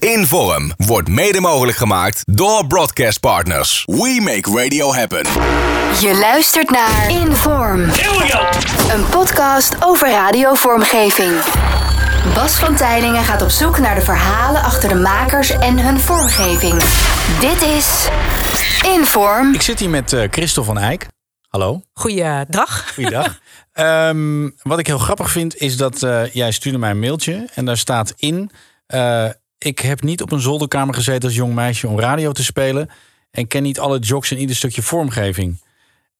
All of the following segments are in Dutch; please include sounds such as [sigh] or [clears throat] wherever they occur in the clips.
Inform wordt mede mogelijk gemaakt door Broadcast Partners. We make radio happen. Je luistert naar Inform. Een podcast over radiovormgeving. Bas van Tijlingen gaat op zoek naar de verhalen achter de makers en hun vormgeving. Dit is Inform. Ik zit hier met uh, Christel van Eyck. Hallo. Goeiedag. Goeiedag. um, [laughs] wat ik heel grappig vind is dat uh, jij stuurde mij een mailtje en daar staat in... Uh, ik heb niet op een zolderkamer gezeten als jong meisje om radio te spelen. En ken niet alle jocks en ieder stukje vormgeving.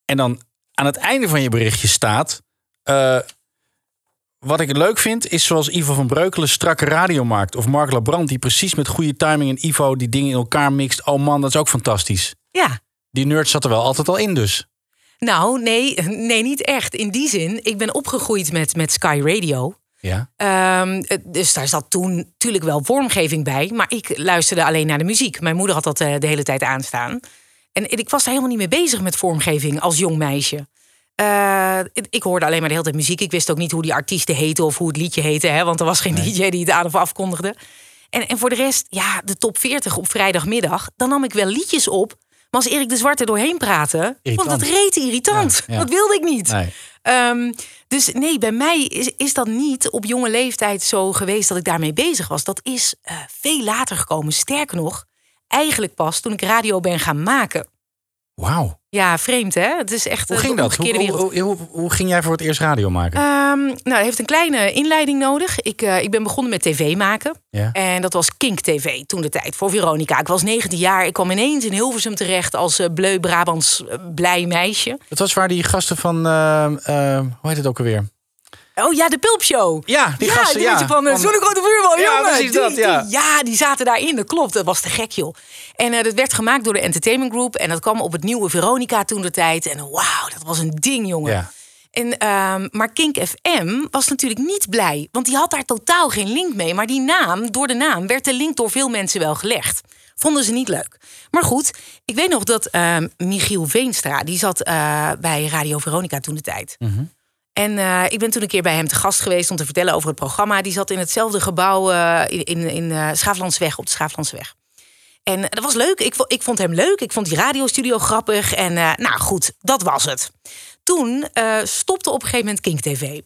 En dan aan het einde van je berichtje staat. Uh, wat ik leuk vind, is zoals Ivo van Breukelen strakke radio maakt. Of Mark Labrand, die precies met goede timing en Ivo die dingen in elkaar mixt. Oh man, dat is ook fantastisch. Ja. Die nerd zat er wel altijd al in dus. Nou, nee, nee, niet echt. In die zin, ik ben opgegroeid met, met Sky Radio. Ja. Um, dus daar zat toen natuurlijk wel vormgeving bij. Maar ik luisterde alleen naar de muziek. Mijn moeder had dat uh, de hele tijd aanstaan. En ik was daar helemaal niet mee bezig met vormgeving als jong meisje. Uh, ik hoorde alleen maar de hele tijd muziek. Ik wist ook niet hoe die artiesten heten of hoe het liedje heette. Hè, want er was geen nee. [laughs] DJ die het aan of afkondigde. En, en voor de rest, ja, de top 40 op vrijdagmiddag. Dan nam ik wel liedjes op. Maar als Erik de Zwarte doorheen praatte, vond het reet irritant. Ja, ja. Dat wilde ik niet. Nee. Um, dus nee, bij mij is, is dat niet op jonge leeftijd zo geweest dat ik daarmee bezig was. Dat is uh, veel later gekomen. Sterker nog, eigenlijk pas toen ik radio ben gaan maken. Wauw. Ja, vreemd hè? Het is echt hoe ging dat? Hoe, hoe, hoe, hoe, ging jij voor het eerst radio maken? Um, nou, het heeft een kleine inleiding nodig. Ik, uh, ik ben begonnen met tv maken. Ja. En dat was Kink TV toen de tijd voor Veronica. Ik was 19 jaar. Ik kwam ineens in Hilversum terecht als uh, bleu Brabants uh, blij meisje. Dat was waar die gasten van, hoe heet het ook alweer? Oh ja, de Pulpshow. Ja, die ja, gasten, die ja. Van, van zo'n grote vuurbal, ja, jongen. Precies die, dat, ja. Die, ja, die zaten daarin, dat klopt. Dat was te gek, joh. En uh, dat werd gemaakt door de Entertainment Group. En dat kwam op het nieuwe Veronica toen de tijd. En wauw, dat was een ding, jongen. Ja. En, um, maar Kink FM was natuurlijk niet blij. Want die had daar totaal geen link mee. Maar die naam, door de naam, werd de link door veel mensen wel gelegd. Vonden ze niet leuk. Maar goed, ik weet nog dat uh, Michiel Veenstra... die zat uh, bij Radio Veronica toen de tijd... Mm -hmm. En uh, ik ben toen een keer bij hem te gast geweest om te vertellen over het programma. Die zat in hetzelfde gebouw uh, in, in, in uh, Schaaflandsweg, op de Schaaflandsweg. En dat was leuk. Ik, ik vond hem leuk. Ik vond die radiostudio grappig. En nou goed, dat was het. Toen stopte op een gegeven moment Kink TV.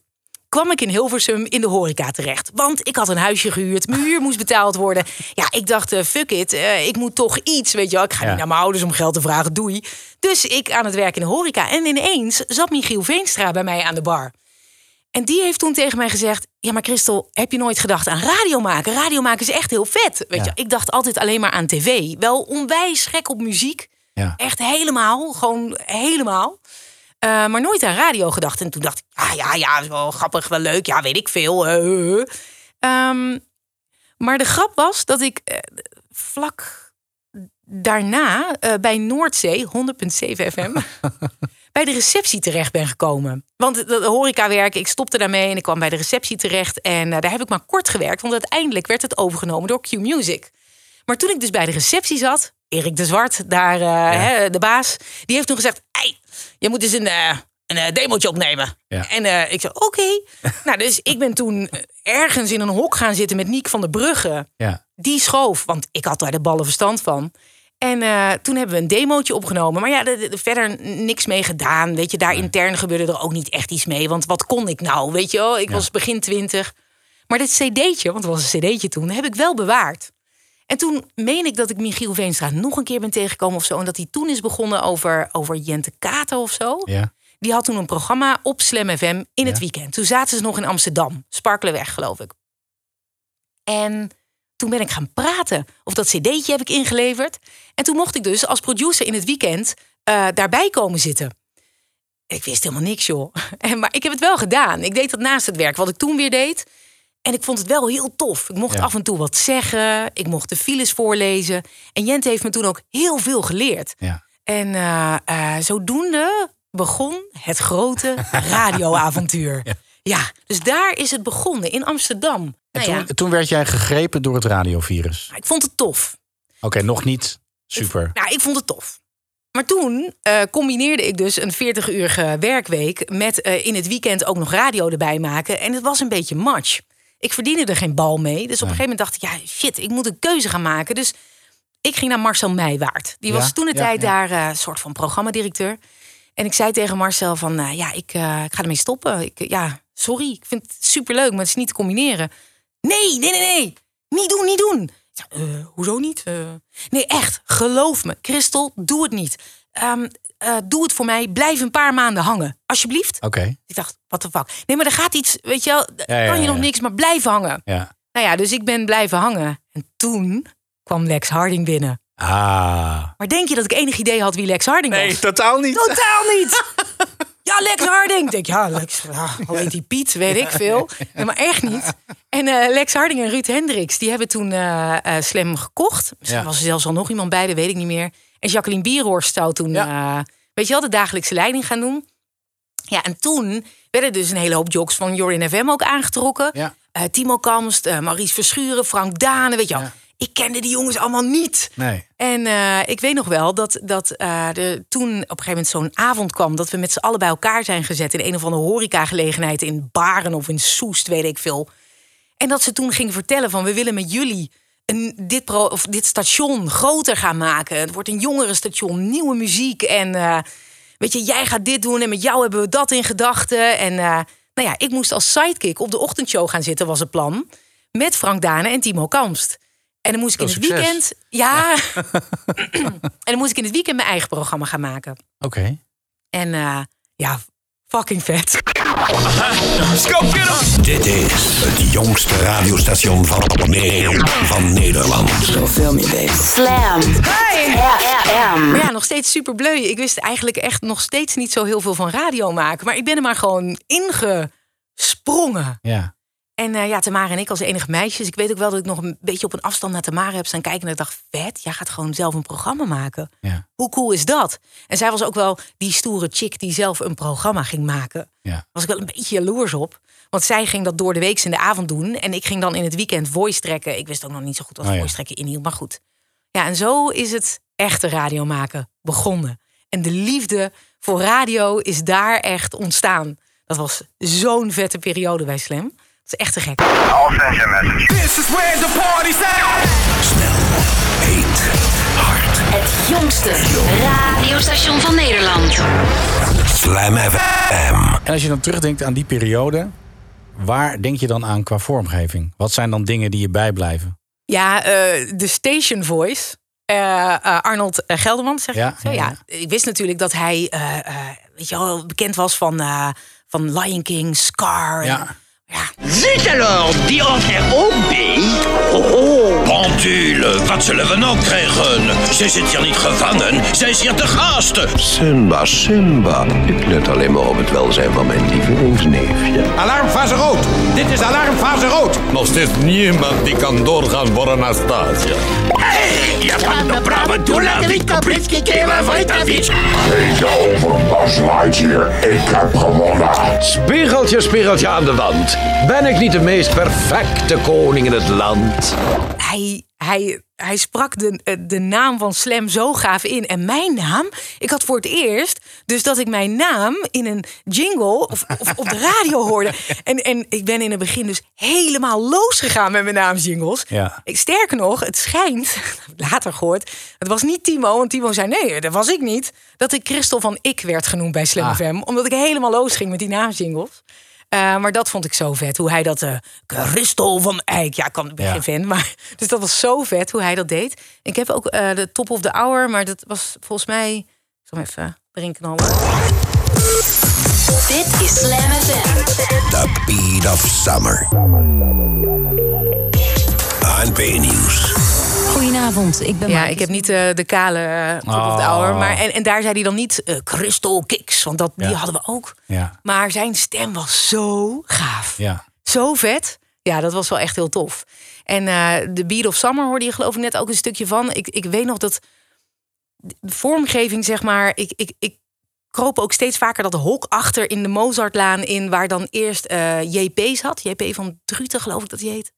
Kwam ik in Hilversum in de horeca terecht. Want ik had een huisje gehuurd. Mijn huur moest betaald worden. Ja, ik dacht, fuck it. ik moet toch iets, weet je wel. Ik ga Ja. niet naar mijn ouders om geld te vragen. Doei. Dus ik aan het werk in de horeca. En ineens zat Michiel Veenstra bij mij aan de bar. En die heeft toen tegen mij gezegd: Ja, maar Christel, heb je nooit gedacht aan radio maken? Radio maken is echt heel vet. Weet Ja. je, ik dacht altijd alleen maar aan tv. Wel onwijs gek op muziek. Ja. Echt helemaal, gewoon helemaal. Eh, maar nooit aan radio gedacht. En toen dacht ik: Ah ja, ja, is wel grappig, wel leuk. Ja, weet ik veel. eh, eh, eh. Ehm, maar de grap was dat ik vlak daarna bij Noordzee, 100.7 FM, [laughs] bij de receptie terecht ben gekomen. Want de, de horecawerk, ik stopte daarmee en ik kwam bij de receptie terecht. En daar heb ik maar kort gewerkt, want uiteindelijk werd het overgenomen door Q Music. Maar toen ik dus bij de receptie zat, Erik de Zwart, daar hè, de baas, die heeft toen gezegd: je moet eens een, eh, een eh, demootje opnemen. Ja. En eh, ik zei: Oké. [laughs] nou, dus ik ben toen ergens in een hok gaan zitten met Niek van der Brugge. Ja. Die schoof, want ik had daar de ballen verstand van. En toen hebben we een demootje opgenomen. Maar ja, de- de- de- verder niks mee gedaan. Weet je, daar intern gebeurde er ook niet echt iets mee. Want wat kon ik nou? Weet je ik Ja. was begin twintig. Maar dit cd'tje, want het was een cd'tje toen, heb ik wel bewaard. En toen meen ik dat ik Michiel Veenstra nog een keer ben tegengekomen of zo. En dat hij toen is begonnen over, over Jente Kater of zo. Ja. Die had toen een programma op Slam FM in het weekend. Toen zaten ze nog in Amsterdam. Sparkelenweg, geloof ik. En toen ben ik gaan praten. Of dat cd'tje heb ik ingeleverd. En toen mocht ik dus als producer in het weekend eh, daarbij komen zitten. Ik wist helemaal niks, joh. [laughs] En, maar ik heb het wel gedaan. Ik deed dat naast het werk, wat ik toen weer deed. En ik vond het wel heel tof. Ik mocht Ja. af en toe wat zeggen. Ik mocht de files voorlezen. En Jente heeft me toen ook heel veel geleerd. Ja. En eh, eh, zodoende begon het grote [laughs] radioavontuur. Ja. ja. dus daar is het begonnen, in Amsterdam. En Nou toen, toen werd jij gegrepen door het radiovirus. ik vond het tof. Oké, nog niet super. Nou, ik vond het tof. Maar toen eh, combineerde ik dus een 40-urige werkweek met in het weekend ook nog radio erbij maken. En het was een beetje match. Ik verdiende er geen bal mee. Dus op een gegeven moment dacht ik, ja, shit, ik moet een keuze gaan maken. Dus ik ging naar Marcel Meijwaard. Die was toen de tijd daar eh, een soort van programmadirecteur. En ik zei tegen Marcel van, eh, ja, ik, eh, ik ga ermee stoppen. Ik, ja, sorry, ik vind het superleuk, maar het is niet te combineren. Nee, nee, nee, nee. Niet doen, niet doen. Ik zei, "Eh, hoezo niet? Nee, echt, geloof me. Christel, doe het niet. Ehm, eh, doe het voor mij. Blijf een paar maanden hangen. Alsjeblieft. Oké. Ik dacht, wat de fuck. Nee, maar er gaat iets, weet je wel, Ja, ja, kan je ja, nog ja. niks, maar blijf hangen. Ja. Nou ja, dus ik ben blijven hangen. En toen kwam Lex Harding binnen. Ah. Maar denk je dat ik enig idee had wie Lex Harding was? totaal niet. Totaal niet. [laughs] Ja, Lex Harding. Ik denk, ja, Lex, ja, heet die Piet? Weet ik veel. Nee, maar echt niet. En eh, Lex Harding en Ruud Hendricks, die hebben toen eh eh Slam gekocht. Misschien Ja. was er zelfs al nog iemand bij, dat weet ik niet meer. En Jacqueline Bierhorst zou toen, Ja. Weet je wel, de dagelijkse leiding gaan doen. Ja, en toen werden dus een hele hoop jocks van Jorin FM ook aangetrokken. Ja. Eh, Timo Kamst, eh, Maurice Verschuren, Frank Dane, weet je wel. Ja. Ik kende die jongens allemaal niet. Nee. En eh, ik weet nog wel dat, dat er toen op een gegeven moment zo'n avond kwam... dat we met z'n allen bij elkaar zijn gezet... in een of andere horecagelegenheid in Baren of in Soest, weet ik veel. En dat ze toen gingen vertellen van... we willen met jullie een, dit, pro, of dit station groter gaan maken. Het wordt een jongerenstation, nieuwe muziek. En eh, weet je, jij gaat dit doen en met jou hebben we dat in gedachten. En eh, nou ja, ik moest als sidekick op de ochtendshow gaan zitten, was het plan. Met Frank Dane en Timo Kamst. En dan moest ik in het succes. weekend... Ja. [clears throat] [clears throat] en dan moest ik in het weekend mijn eigen programma gaan maken. Oké. En eh, ja, fucking vet. Dit is het jongste radiostation van, Ne- van Nederland. Slam. FM. Maar ja, nog steeds super bleu. Ik wist eigenlijk echt nog steeds niet zo heel veel van radio maken. Maar ik ben er maar gewoon ingesprongen. Ja. En eh, ja, Tamara en ik als enige meisjes. Ik weet ook wel dat ik nog een beetje op een afstand naar Tamara heb staan kijken. En ik dacht, vet, jij gaat gewoon zelf een programma maken. Ja. Hoe cool is dat? En zij was ook wel die stoere chick die zelf een programma ging maken. Ja. was ik wel een beetje jaloers op. Want zij ging dat door de week in de avond doen. En ik ging dan in het weekend voice trekken. Ik wist ook nog niet zo goed wat Oh ja. voice trekken inhield. Maar goed. Ja, en zo is het echte radio maken begonnen. En de liefde voor radio is daar echt ontstaan. Dat was zo'n vette periode bij Slam. Dat is echt te gek. Snel, heet, hard. Het jongste radiostation van Nederland. Slam FM. En als je dan terugdenkt aan die periode, waar denk je dan aan qua vormgeving? Wat zijn dan dingen die je bijblijven? Ja, eh, de station voice. Eh, eh, Arnold Gelderman, zeg Ja, je? Zo, ja, ja, Ik wist natuurlijk dat hij eh, eh, weet je wel, bekend was van, eh, van Lion King, Scar. en- Ja. Zit alors, die er ook bij? Oh, oh. Pendule, wat zullen we nou krijgen? Zij zit hier niet gevangen, zij is hier te gast. Simba, Simba. Ik let alleen maar op het welzijn van mijn lievelingsneefje. Alarmfase rood. Dit is alarmfase rood. Nog steeds niemand die kan doorgaan voor Anastasia. Je bent de brave doela, die kapritski kelen Vojtovic. Deze over Bas Lightyear. Ik heb gewonnen. Spiegeltje, spiegeltje aan de wand. Ben ik niet de meest perfecte koning in het land? hij, hij, hij sprak de, eh, de naam van Slam zo gaaf in. En mijn naam, ik had voor het eerst dus dat ik mijn naam in een jingle of, of op de radio hoorde. [laughs] En, en ik ben in het begin dus helemaal losgegaan met mijn naamsjingles. Ja. Ik, sterker nog, het schijnt, [laughs] later gehoord, het was niet Timo, want Timo zei nee, dat was ik niet. Dat ik Christel van Ik werd genoemd bij Slam Ah. FM, omdat ik helemaal los ging met die naamsjingles. Eh, maar dat vond ik zo vet. Hoe hij dat. eh Christel van Eijk. Ja, ik kan, ben Ja. geen fan. Maar, [laughs] dus dat was zo vet hoe hij dat deed. Ik heb ook eh, de Top of the Hour. Maar dat was volgens mij. Ik zal hem even drinken al. Dit is Slam FM. The beat of summer. ANP Nieuws. Goedenavond, ik ben Ja, ik heb niet eh, de kale eh, Top of the Oh. Hour. Maar, en, en daar zei hij dan niet eh, Crystal Kicks. Want dat, die hadden we ook. Ja. Maar zijn stem was zo gaaf. Ja. Zo vet. Ja, dat was wel echt heel tof. En eh de Beat of Summer hoorde je geloof ik net ook een stukje van. Ik, ik weet nog dat de vormgeving, zeg maar... Ik, ik, ik kroop ook steeds vaker dat hok achter in de Mozartlaan in... waar dan eerst eh JP zat. JP van Druten, geloof ik dat hij heet.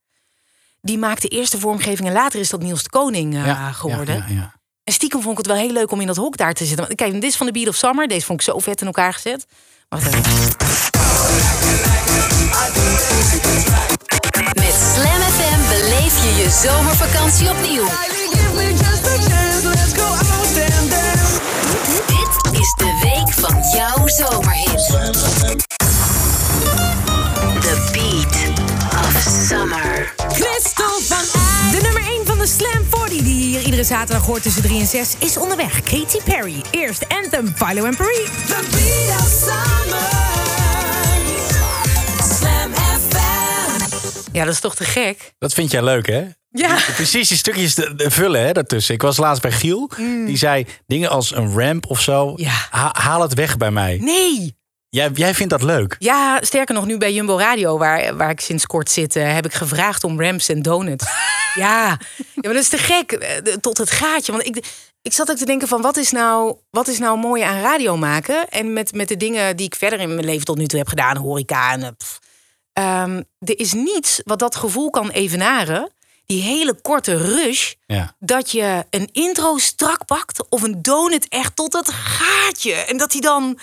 Die maakte eerst de vormgeving en later is dat Niels de Koning eh, Ja, geworden. Ja, ja, ja. En stiekem vond ik het wel heel leuk om in dat hok daar te zitten. Want Kijk, dit is van de Beat of Summer. Deze vond ik zo vet in elkaar gezet. Wacht even. je zomervakantie opnieuw. Dit is de week van jouw zomerhit. Van De nummer 1 van de Slam 40 die je hier iedere zaterdag hoort tussen 3 en 6 is onderweg. Katy Perry. Eerst Anthem, Philo en Paris. The beat of summer. Slam FM. Ja, dat is toch te gek? Dat vind jij leuk, hè? Ja. Precies die stukjes te, te vullen hè, daartussen. Ik was laatst bij Giel. Die zei dingen als een ramp of zo. Ja. ha- haal het weg bij mij. Nee. Jij, jij vindt dat leuk? Ja, sterker nog, nu bij Jumbo Radio, waar, waar ik sinds kort zit, eh, heb ik gevraagd om ramps en donuts. [laughs] ja. ja, maar dat is te gek. eh, Tot het gaatje. Want ik, ik zat ook te denken van, wat is nou, wat is nou mooi aan radio maken? En met, met de dingen die ik verder in mijn leven tot nu toe heb gedaan, horeca en... eh, pff. Ehm, er is niets wat dat gevoel kan evenaren. Die hele korte rush. Ja. Dat je een intro strak pakt of een donut echt tot het gaatje. En dat die dan...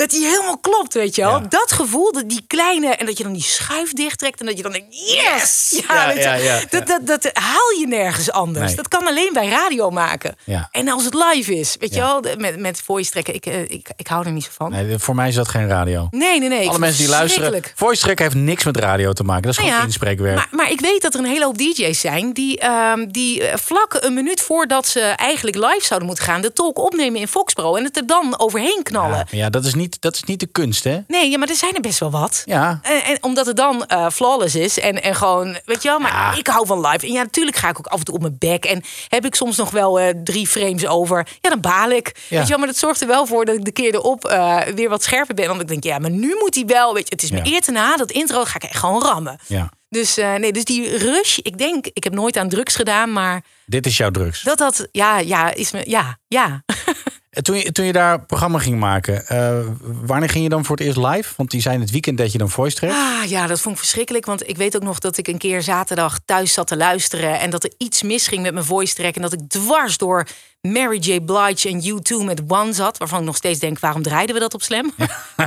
Dat die helemaal klopt, weet je wel. Ja. Dat gevoel, dat die kleine... En dat je dan die schuif dichttrekt en dat je dan denkt... Yes! Ja, Ja, weet je, ja, dat, dat, dat haal je nergens anders. Nee. Dat kan alleen bij radio maken. En als het live is, weet je wel. Met, met voice trekken, ik, eh, ik, ik hou er niet zo van. Nee, voor mij is dat geen radio. Nee, nee, nee. Alle mensen die luisteren. Voice track heeft niks met radio te maken. Dat is Nou gewoon ja, inspreekwerk. Maar, maar ik weet dat er een hele hoop DJ's zijn die, ehm, die eh, vlak een minuut voordat ze eigenlijk live zouden moeten gaan, de talk opnemen in Foxpro en het er dan overheen knallen. ja, ja, dat is niet, dat is niet de kunst, hè? Nee, ja, maar er zijn er best wel wat. Ja. En, en omdat het dan eh, flawless is en, en gewoon, weet je wel, maar ik hou van live. En ja, natuurlijk ga ik ook af en toe op mijn bek. En heb ik soms nog wel eh, drie frames over. Ja, dan baal ik. Ja. Weet je wel, maar dat zorgt er wel voor dat ik de keer erop eh, weer wat scherper ben. Want ik denk, ja, maar nu moet hij wel, weet je, het is me eer te na, dat intro ga ik echt gewoon rammen. Ja. Dus eh, nee, dus die rush, ik denk, ik heb nooit aan drugs gedaan, maar Dit is jouw drugs. dat dat, ja, ja, is me, ja, ja. [laughs] En Toen je, toen je daar programma ging maken, eh, wanneer ging je dan voor het eerst live? Want die zijn het weekend dat je dan voice track. Ah, ja, dat vond ik verschrikkelijk. Want ik weet ook nog dat ik een keer zaterdag thuis zat te luisteren. En dat er iets misging met mijn voice track. En dat ik dwars door Mary J. Blige en U2 met One zat. Waarvan ik nog steeds denk, waarom draaiden we dat op Slam?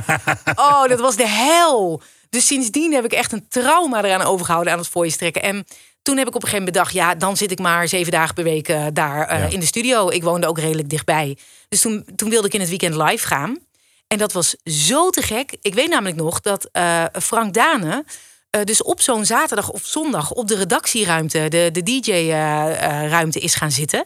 [laughs] oh, dat was de hel. Dus sindsdien heb ik echt een trauma eraan overgehouden aan het voice trekken. En toen heb ik op een gegeven moment bedacht, ja, dan zit ik maar zeven dagen per week eh, daar eh, Ja. in de studio. Ik woonde ook redelijk dichtbij. Dus toen, toen wilde ik in het weekend live gaan. En dat was zo te gek. Ik weet namelijk nog dat eh, Frank Dane. dus op zo'n zaterdag of zondag op de redactieruimte, de, de DJ-ruimte is gaan zitten.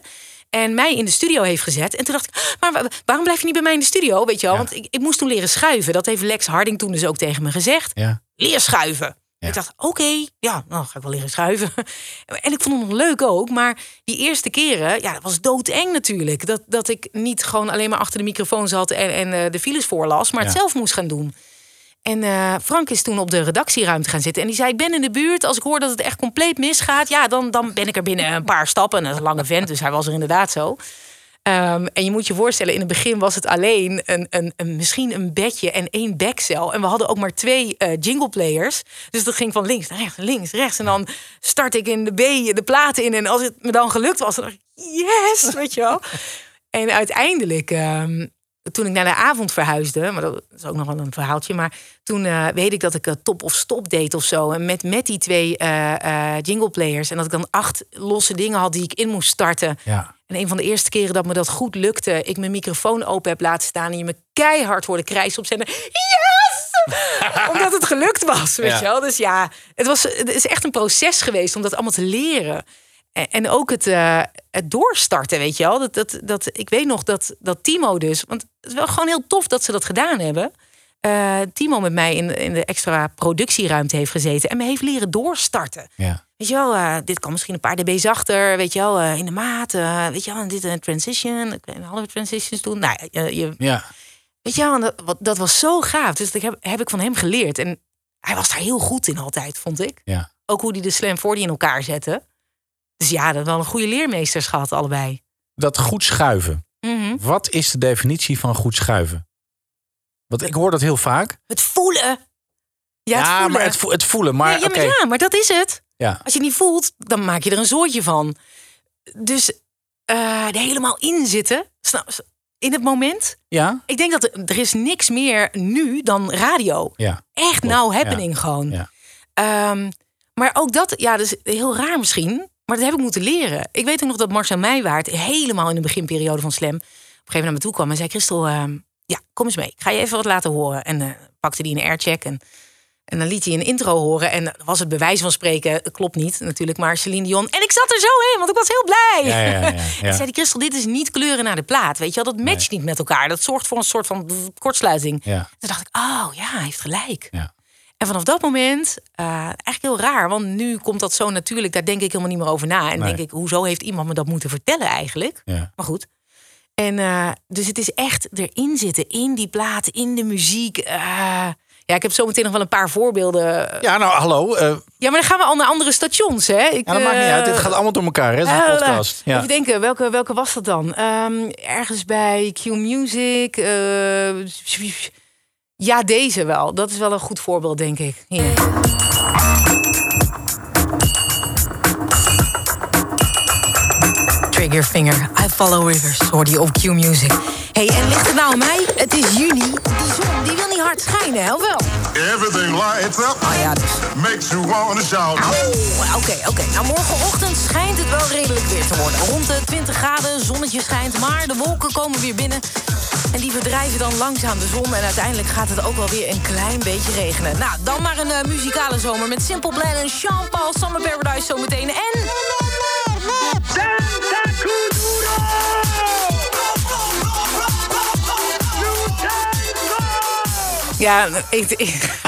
En mij in de studio heeft gezet. En toen dacht ik, "Ah, maar wa- waarom blijf je niet bij mij in de studio? Weet je wel, Ja. want ik, ik moest toen leren schuiven. Dat heeft Lex Harding toen dus ook tegen me gezegd. Ja. Leer schuiven. Ja. Ik dacht, oké, ja, nou ga ik wel leren schuiven. [laughs] En ik vond het nog leuk ook. Maar die eerste keren, ja, dat was doodeng natuurlijk. Dat, dat ik niet gewoon alleen maar achter de microfoon zat en, en eh, de files voorlas, maar het zelf moest gaan doen. En eh, Frank is toen op de redactieruimte gaan zitten. En die zei, ik ben in de buurt. Als ik hoor dat het echt compleet misgaat... ja, dan, dan ben ik er binnen een paar stappen. En dat is een lange vent, dus hij was er inderdaad zo. Ehm, en je moet je voorstellen, in het begin was het alleen een, een, een, misschien een bedje en één backcel. En we hadden ook maar twee eh jingle players. Dus dat ging van links naar rechts, links, rechts. En dan start ik in de B de platen in. En als het me dan gelukt was, dan dacht ik, yes, [laughs] weet je wel. En uiteindelijk, ehm, toen ik naar de avond verhuisde, maar dat is ook nog wel een verhaaltje. Maar toen eh, weet ik dat ik eh, top of stop deed of zo. En met, met die twee jingle players. En dat ik dan acht losse dingen had die ik in moest starten. Ja. En een van de eerste keren dat me dat goed lukte, ik mijn microfoon open heb laten staan en je me keihard hoorde krijsen op zender. Yes! [laughs] Omdat het gelukt was, weet Ja. je wel. Dus ja, het, was, het is echt een proces geweest om dat allemaal te leren. En, en ook het, eh, het doorstarten, weet je wel. Dat, dat, dat, ik weet nog dat, dat Timo dus... Want het is wel gewoon heel tof dat ze dat gedaan hebben. Eh, Timo met mij in, in de extra productieruimte heeft gezeten... en me heeft leren doorstarten. Ja. Weet je wel, eh, dit kan misschien een paar dB zachter, weet je wel, eh, in de maat. eh, weet je wel, en dit een transition, kan halve transitions doen. Nou, je, Ja. weet je wel, dat, dat was zo gaaf. Dus dat heb, heb ik van hem geleerd. En hij was daar heel goed in altijd, vond ik. Ja. Ook hoe hij de Slam 40 in elkaar zette. Dus ja, dat wel een goede leermeesters gehad, allebei. Dat goed schuiven. Mhm. Wat is de definitie van goed schuiven? Want ik hoor dat heel vaak. Het voelen. Ja, het voelen. maar het, vo- het voelen. Maar, ja, ja, maar oké. ja, maar dat is het. Ja. Als je het niet voelt, dan maak je er een zootje van. Dus eh, er helemaal in zitten, in het moment. Ja? Ik denk dat er, er is niks meer nu dan radio. Ja. Echt Klopt, nou happening gewoon. Ehm, maar ook dat, ja, dat is heel raar misschien. Maar dat heb ik moeten leren. Ik weet ook nog dat Marcel Meijwaard helemaal in de beginperiode van Slam... op een gegeven moment naar me toe kwam en zei... Christel, ehm, ja, kom eens mee. Ik ga je even wat laten horen. En eh, pakte die een aircheck en, en dan liet hij een intro horen. En was het bewijs van spreken, klopt niet natuurlijk, maar Celine Dion. En ik zat er zo in, want ik was heel blij. Ja, ja, ja, ja. [laughs] En zei die Christel, dit is niet kleuren naar de plaat. Weet je wel, dat matcht niet met elkaar. Dat zorgt voor een soort van kortsluiting. Ja. Toen dacht ik, oh ja, hij heeft gelijk. Ja. En vanaf dat moment, eh, eigenlijk heel raar, want nu komt dat zo natuurlijk, daar denk ik helemaal niet meer over na. En Nee. denk ik, hoezo heeft iemand me dat moeten vertellen eigenlijk? Maar goed. En eh, dus het is echt erin zitten, in die platen, in de muziek. eh. ja, ik heb zo meteen nog wel een paar voorbeelden. Ja, nou, hallo. eh, Ja, maar dan gaan we al naar andere stations, hè? Ik, ja, dat maakt niet uit. Dit gaat allemaal door elkaar, hè? Eh, podcast. Ja. Even denken, welke, welke was dat dan? Ehm, ergens bij Q Music. ja, deze wel. Dat is wel een goed voorbeeld, denk ik. Hier. Triggerfinger, I Follow Rivers, hoorde je op Q Music. hey, en ligt het nou aan mij? Het is juni. Die zon die wil niet hard schijnen, hè? Of wel? Everything lights up. Oh ja, dus. Makes you wanna shout. Oh, Oké, oké. Nou, morgenochtend schijnt het wel redelijk weer te worden. Rond de 20 graden, zonnetje schijnt, maar de wolken komen weer binnen. En die verdrijven dan langzaam de zon. En uiteindelijk gaat het ook wel weer een klein beetje regenen. Nou, dan maar een eh, muzikale zomer met Simple Plan en Sean Paul, Summer Paradise zometeen. En... Ja, ik, ik-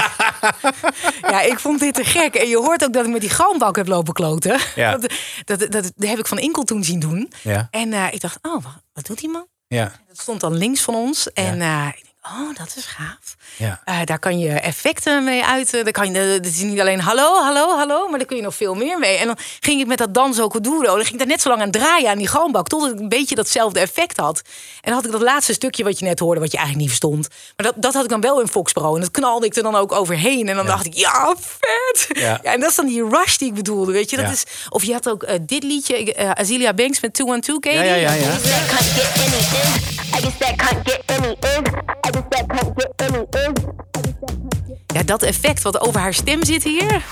[laughs] ja, ik vond dit te gek. En je hoort ook dat ik met die galmbak heb lopen kloten. Ja. [laughs] Dat, dat, dat, dat heb ik van Inkel toen zien doen. Ja. En eh, ik dacht, oh, wat, wat doet die man? Ja. Dat stond dan links van ons. En eh, oh, dat is gaaf. Ja. Eh, daar kan je effecten mee uit. eh, Daar kan je, het is niet alleen hallo, hallo, hallo, maar daar kun je nog veel meer mee. En dan ging ik met dat Danzo Kuduro, dan ging ik daar net zo lang aan draaien aan die galmbak, totdat ik een beetje datzelfde effect had. En dan had ik dat laatste stukje wat je net hoorde, wat je eigenlijk niet verstond. Maar dat, dat had ik dan wel in Fox Pro. En dat knalde ik er dan ook overheen. En dan dacht ik, ja, vet. Ja. en dat is dan die rush die ik bedoelde, weet je. Dat Ja. is, of je had ook eh, dit liedje, Azealia Banks met 212, ken je Ja, ja, ja, ja. Ja, dat effect wat over haar stem zit hier.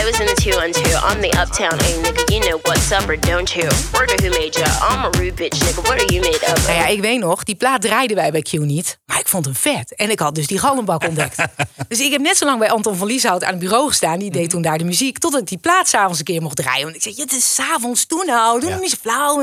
I was in a two on two. I'm the uptown A nigga. You know what's up or don't you? Word who made ya? I'm a rude bitch nigga. What are you made of? Nou ja, ik weet nog, die plaat draaiden wij bij Q niet. Maar ik vond hem vet. En ik had dus die galmbak ontdekt. [laughs] dus ik heb net zo lang bij Anton van Lieshout aan het bureau gestaan. Die deed toen daar de muziek. Totdat ik die plaat s'avonds een keer mocht draaien. Want ik zei, ja, het is s'avonds toen nou. Doe Ja. hem niet zo flauw.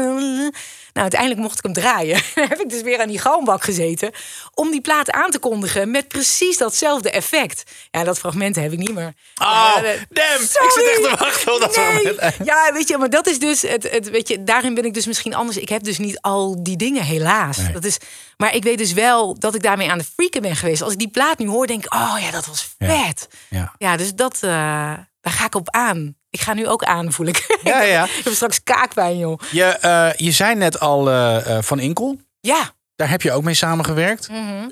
Nou, uiteindelijk mocht ik hem draaien. [laughs] Dan heb ik dus weer aan die galmbak gezeten. Om die plaat aan te kondigen met precies datzelfde effect. Ja, dat fragment heb ik niet meer. Oh, Ja, eh, damn. Ik zit echt te wachten op dat Nee. fragment. Ja, weet je, maar dat is dus het, het. Weet je, daarin ben ik dus misschien anders. Ik heb dus niet al die dingen, helaas. Nee. Dat is, maar ik weet dus wel dat ik daarmee aan de freaken ben geweest. Als ik die plaat nu hoor, denk ik, oh ja, dat was vet. Ja. Ja, dus dat, eh, daar ga ik op aan. Ik ga nu ook aan, voel ik. [laughs] Ja, ja. ik heb straks kaakpijn, joh. Je, eh, je zei net al eh, eh, van Inkel. Ja. Daar heb je ook mee samengewerkt. Mhm.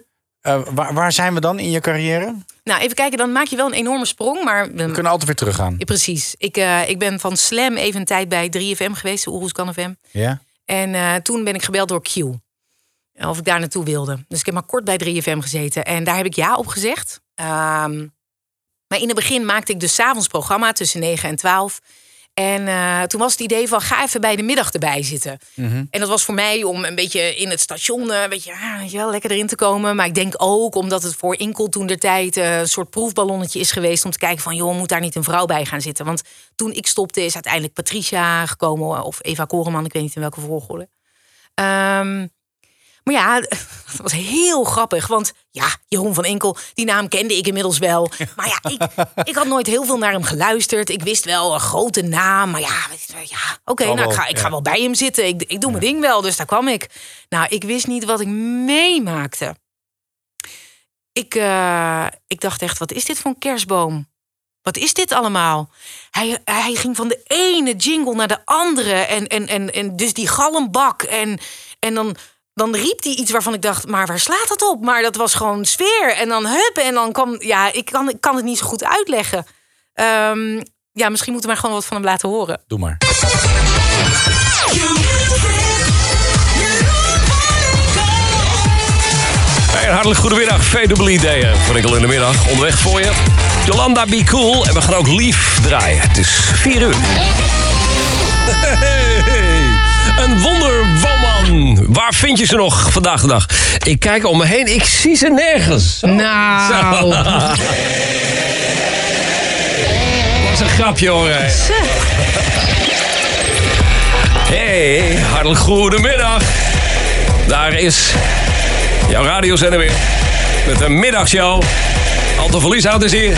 Waar, waar zijn we dan in je carrière? Nou, even kijken, dan maak je wel een enorme sprong. Maar We kunnen altijd weer teruggaan. Ja, precies. Ik, ik ben van Slam even een tijd bij 3FM geweest, de Oeroes FM. Ja? En toen ben ik gebeld door Q. Of ik daar naartoe wilde. Dus ik heb maar kort bij 3FM gezeten. En daar heb ik ja op gezegd. Ehm, maar in het begin maakte ik dus avonds programma tussen 9 en 12. En eh, toen was het idee van ga even bij de middag erbij zitten. Mhm. En dat was voor mij om een beetje in het station, eh, een beetje, ah, weet je wel, lekker erin te komen. Maar ik denk ook omdat het voor Inkel toen der tijd eh, een soort proefballonnetje is geweest om te kijken van, joh, moet daar niet een vrouw bij gaan zitten? Want toen ik stopte is uiteindelijk Patricia gekomen of Eva Koreman, ik weet niet in welke volgorde. Ehm, maar ja, [laughs] dat was heel grappig. Want ja, Jeroen van Enkel, die naam kende ik inmiddels wel. Maar ja, ik, ik had nooit heel veel naar hem geluisterd. Ik wist wel een grote naam. Maar ja, ja oké, nou, ik ga, ik ga wel bij hem zitten. Ik, ik doe mijn ding wel, dus daar kwam ik. Nou, ik wist niet wat ik meemaakte. Ik, eh, ik dacht echt, wat is dit voor een kerstboom? Wat is dit allemaal? Hij, hij ging van de ene jingle naar de andere. En, en, en, en dus die galmbak. En, en dan, dan riep hij iets waarvan ik dacht, maar waar slaat dat op? Maar dat was gewoon sfeer. En dan hup, en dan kwam... Ja, ik kan, ik kan het niet zo goed uitleggen. Ehm, ja, misschien moeten we maar gewoon wat van hem laten horen. Doe maar. Hey, hartelijk goedemiddag, VWD eh, voor Enkel in de middag. Onderweg voor je. Jolanda Be Cool en we gaan ook lief draaien. Het is 4 uur. [laughs] Hey, een Waar vind je ze nog vandaag de dag? Ik kijk om me heen, ik zie ze nergens. Nou. Zo. Wat een grapje hoor. Hey, hartelijk goedemiddag. Daar is jouw radiozender weer. Met een middagshow. Anton van Lieshout is hier.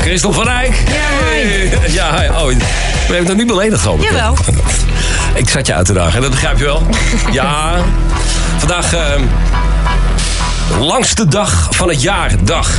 Christel van Eyck. Ja, hi. Ja, hi. Oh, we hebben het niet beledigd, geloof ik. Jawel. Ik zat je uit te dagen, dat begrijp je wel. [laughs] Ja, vandaag eh, langste dag van het jaar. Dag.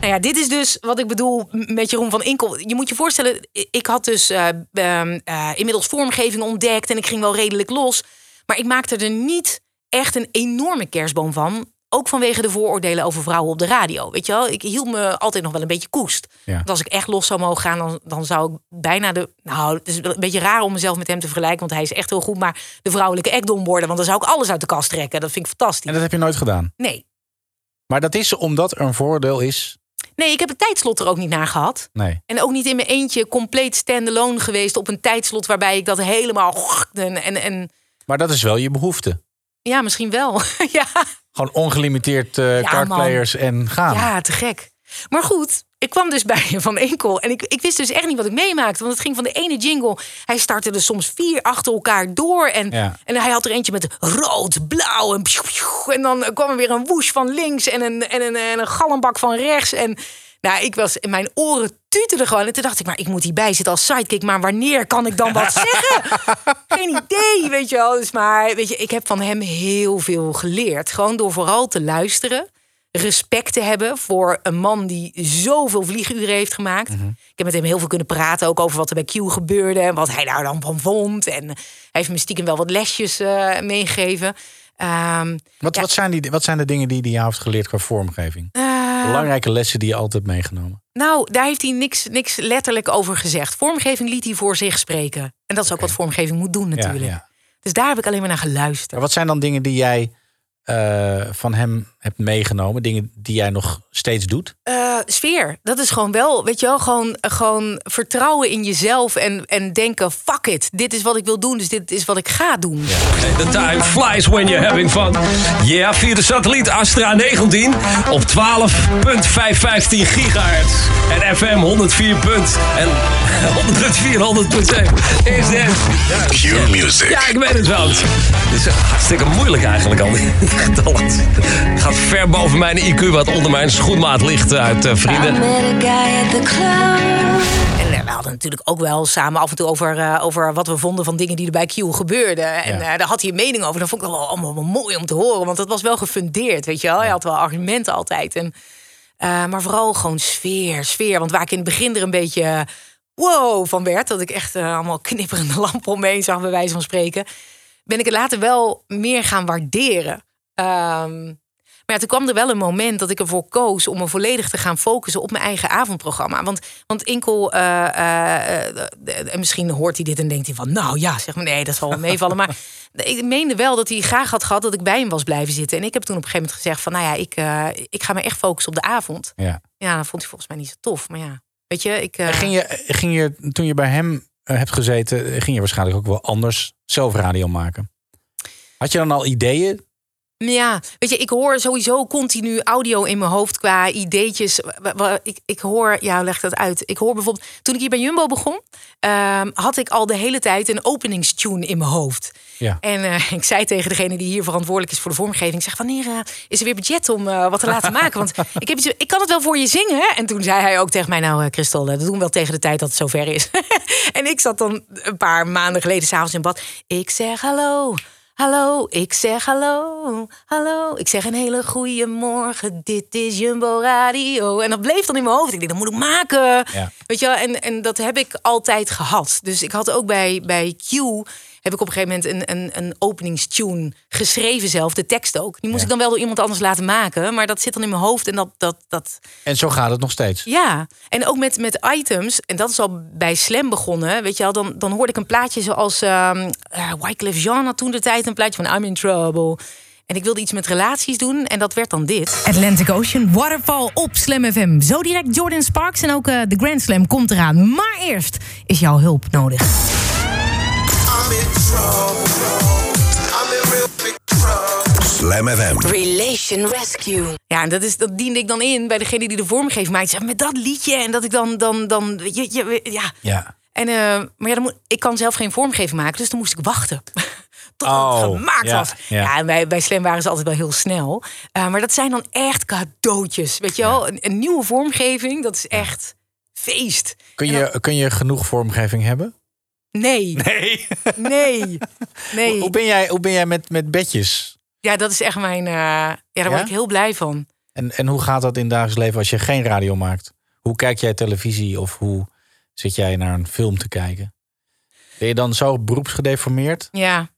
Nou ja, dit is dus wat ik bedoel met Jeroen van Inkel. Je moet je voorstellen, ik had dus eh, ehm, eh, inmiddels vormgeving ontdekt en ik ging wel redelijk los. Maar ik maakte er niet echt een enorme kerstboom van. Ook vanwege de vooroordelen over vrouwen op de radio. Weet je wel, ik hield me altijd nog wel een beetje koest. Ja. Want als ik echt los zou mogen gaan, dan, dan zou ik bijna de. Nou, het is een beetje raar om mezelf met hem te vergelijken, want hij is echt heel goed. Maar de vrouwelijke ekdom worden, want dan zou ik alles uit de kast trekken. Dat vind ik fantastisch. En dat heb je nooit gedaan. Nee. Maar dat is omdat er een voordeel is. Nee, ik heb het tijdslot er ook niet naar gehad. Nee. En ook niet in mijn eentje compleet standalone geweest op een tijdslot waarbij ik dat helemaal. En, en, en Maar dat is wel je behoefte. ja, misschien wel. [laughs] ja. Gewoon ongelimiteerd eh Ja, cardplayers en gaan. ja, te gek. Maar goed, ik kwam dus [laughs] bij Van Enkel. En ik, ik wist dus echt niet wat ik meemaakte. Want het ging van de ene jingle. Hij startte er soms vier achter elkaar door. En, Ja. en hij had er eentje met rood, blauw. En, en dan kwam er weer een woes van links. En een, en een, en een galmbak van rechts. En nou, ik was in mijn oren tutelden gewoon. En toen dacht ik, maar ik moet hierbij zitten als sidekick. Maar wanneer kan ik dan wat [laughs] zeggen? Geen idee, weet je wel. Dus maar weet je, ik heb van hem heel veel geleerd. Gewoon door vooral te luisteren. Respect te hebben voor een man die zoveel vlieguren heeft gemaakt. Ik heb met hem heel veel kunnen praten. Ook over wat er bij Q gebeurde. En wat hij daar dan van vond. En hij heeft me stiekem wel wat lesjes eh, meegegeven. Ehm, Wat, ja, wat, zijn die, wat zijn de dingen die hij jou heeft geleerd qua vormgeving? eh, Belangrijke lessen die je altijd meegenomen. Nou, daar heeft hij niks, niks letterlijk over gezegd. Vormgeving liet hij voor zich spreken. En dat is ook wat vormgeving moet doen natuurlijk. ja. Dus daar heb ik alleen maar naar geluisterd. Maar wat zijn dan dingen die jij eh, van hem hebt meegenomen? Dingen die jij nog steeds doet? Eh, sfeer, dat is gewoon wel, weet je wel, gewoon, gewoon vertrouwen in jezelf en, en denken, fuck it, dit is wat ik wil doen, dus dit is wat ik ga doen. The time flies when you're having fun. Ja, via de satelliet Astra 19 op 12.515 gigahertz. En FM 104. punt- En 104, 100.7 is dit. Q Music. Ja, ik weet het wel. Het is hartstikke moeilijk eigenlijk al. [laughs] Het gaat ver boven mijn IQ, wat onder mijn schoenmaat ligt uit eh, vrienden. En eh, we hadden natuurlijk ook wel samen af en toe over, eh, over wat we vonden van dingen die er bij Q gebeurden. En eh, daar had hij een mening over. Dat vond ik wel allemaal wel mooi om te horen, want dat was wel gefundeerd, weet je wel. Hij had wel argumenten altijd. En, eh, maar vooral gewoon sfeer, sfeer. Want waar ik in het begin er een beetje eh, wow van werd, dat ik echt eh, allemaal knipperende lampen om me heen zag, bij wijze van spreken, ben ik het later wel meer gaan waarderen. Ehm, maar ja, toen kwam er wel een moment dat ik ervoor koos om me volledig te gaan focussen op mijn eigen avondprogramma. Want, want Inkel, eh, eh, eh, en misschien hoort hij dit en denkt hij van, nou ja, zeg maar nee, dat zal wel meevallen. Maar [laughs] ik meende wel dat hij graag had gehad dat ik bij hem was blijven zitten. En ik heb toen op een gegeven moment gezegd van, nou ja, ik, ik ga me echt focussen op de avond. Ja. Ja, dat vond hij volgens mij niet zo tof. Maar ja, weet je, ik. Ging je, ging je, toen je bij hem hebt gezeten, ging je waarschijnlijk ook wel anders zelf radio maken? Had je dan al ideeën? Ja, weet je, ik hoor sowieso continu audio in mijn hoofd qua ideetjes. Ik, ik hoor, ja, leg dat uit. Ik hoor bijvoorbeeld, toen ik hier bij Jumbo begon, ehm, had ik al de hele tijd een openingstune in mijn hoofd. Ja. En eh, [laughs] ik zei tegen degene die hier verantwoordelijk is voor de vormgeving, ik zeg wanneer eh, is er weer budget om eh, wat te laten [laughs] maken? Want ik, heb iets, ik kan het wel voor je zingen. Hè? En toen zei hij ook tegen mij, nou Christel, dat doen we wel tegen de tijd dat het zover is. [laughs] en ik zat dan een paar maanden geleden s'avonds in bad. Ik zeg hallo. Hallo, ik zeg hallo, hallo. Ik zeg een hele goede morgen, dit is Jumbo Radio. En dat bleef dan in mijn hoofd. Ik denk, dat moet ik maken. Ja. Weet je wel, en, en dat heb ik altijd gehad. Dus ik had ook bij, bij Q, heb ik op een gegeven moment een, een, een openingstune geschreven zelf. De tekst ook. Die moest ik dan wel door iemand anders laten maken. Maar dat zit dan in mijn hoofd en dat... dat, dat En zo gaat het nog steeds. ja, en ook met, met items, en dat is al bij Slam begonnen, weet je wel, dan, dan hoorde ik een plaatje zoals ehm uh, Wyclef Jean had toen de tijd een plaatje van I'm in Trouble. En ik wilde iets met relaties doen en dat werd dan dit. Atlantic Ocean, Waterfall op Slam FM. Zo direct Jordan Sparks en ook eh, de Grand Slam komt eraan. Maar eerst is jouw hulp nodig. Slam FM. Relation Rescue. Ja, en dat, is, dat diende ik dan in bij degene die de vormgeving maakt. Zeg, met dat liedje en dat ik dan, dan, dan je, je, ja. Ja. En, eh, maar ja, dan moet, ik kan zelf geen vormgeving maken, dus dan moest ik wachten. [laughs] Tot Oh, het gemaakt ja, was. ja. Ja, en bij, bij Slam waren ze altijd wel heel snel. Eh, maar dat zijn dan echt cadeautjes. Weet je wel, een, een nieuwe vormgeving, dat is echt feest. Kun je, kun je genoeg vormgeving hebben? Nee. Nee. Nee. Nee. Hoe ben jij, hoe ben jij met, met bedjes? Ja, dat is echt mijn. eh, ja, daar word Ja? ik heel blij van. En, en hoe gaat dat in het dagelijks leven als je geen radio maakt? Hoe kijk jij televisie of hoe zit jij naar een film te kijken? Ben je dan zo beroepsgedeformeerd? Ja.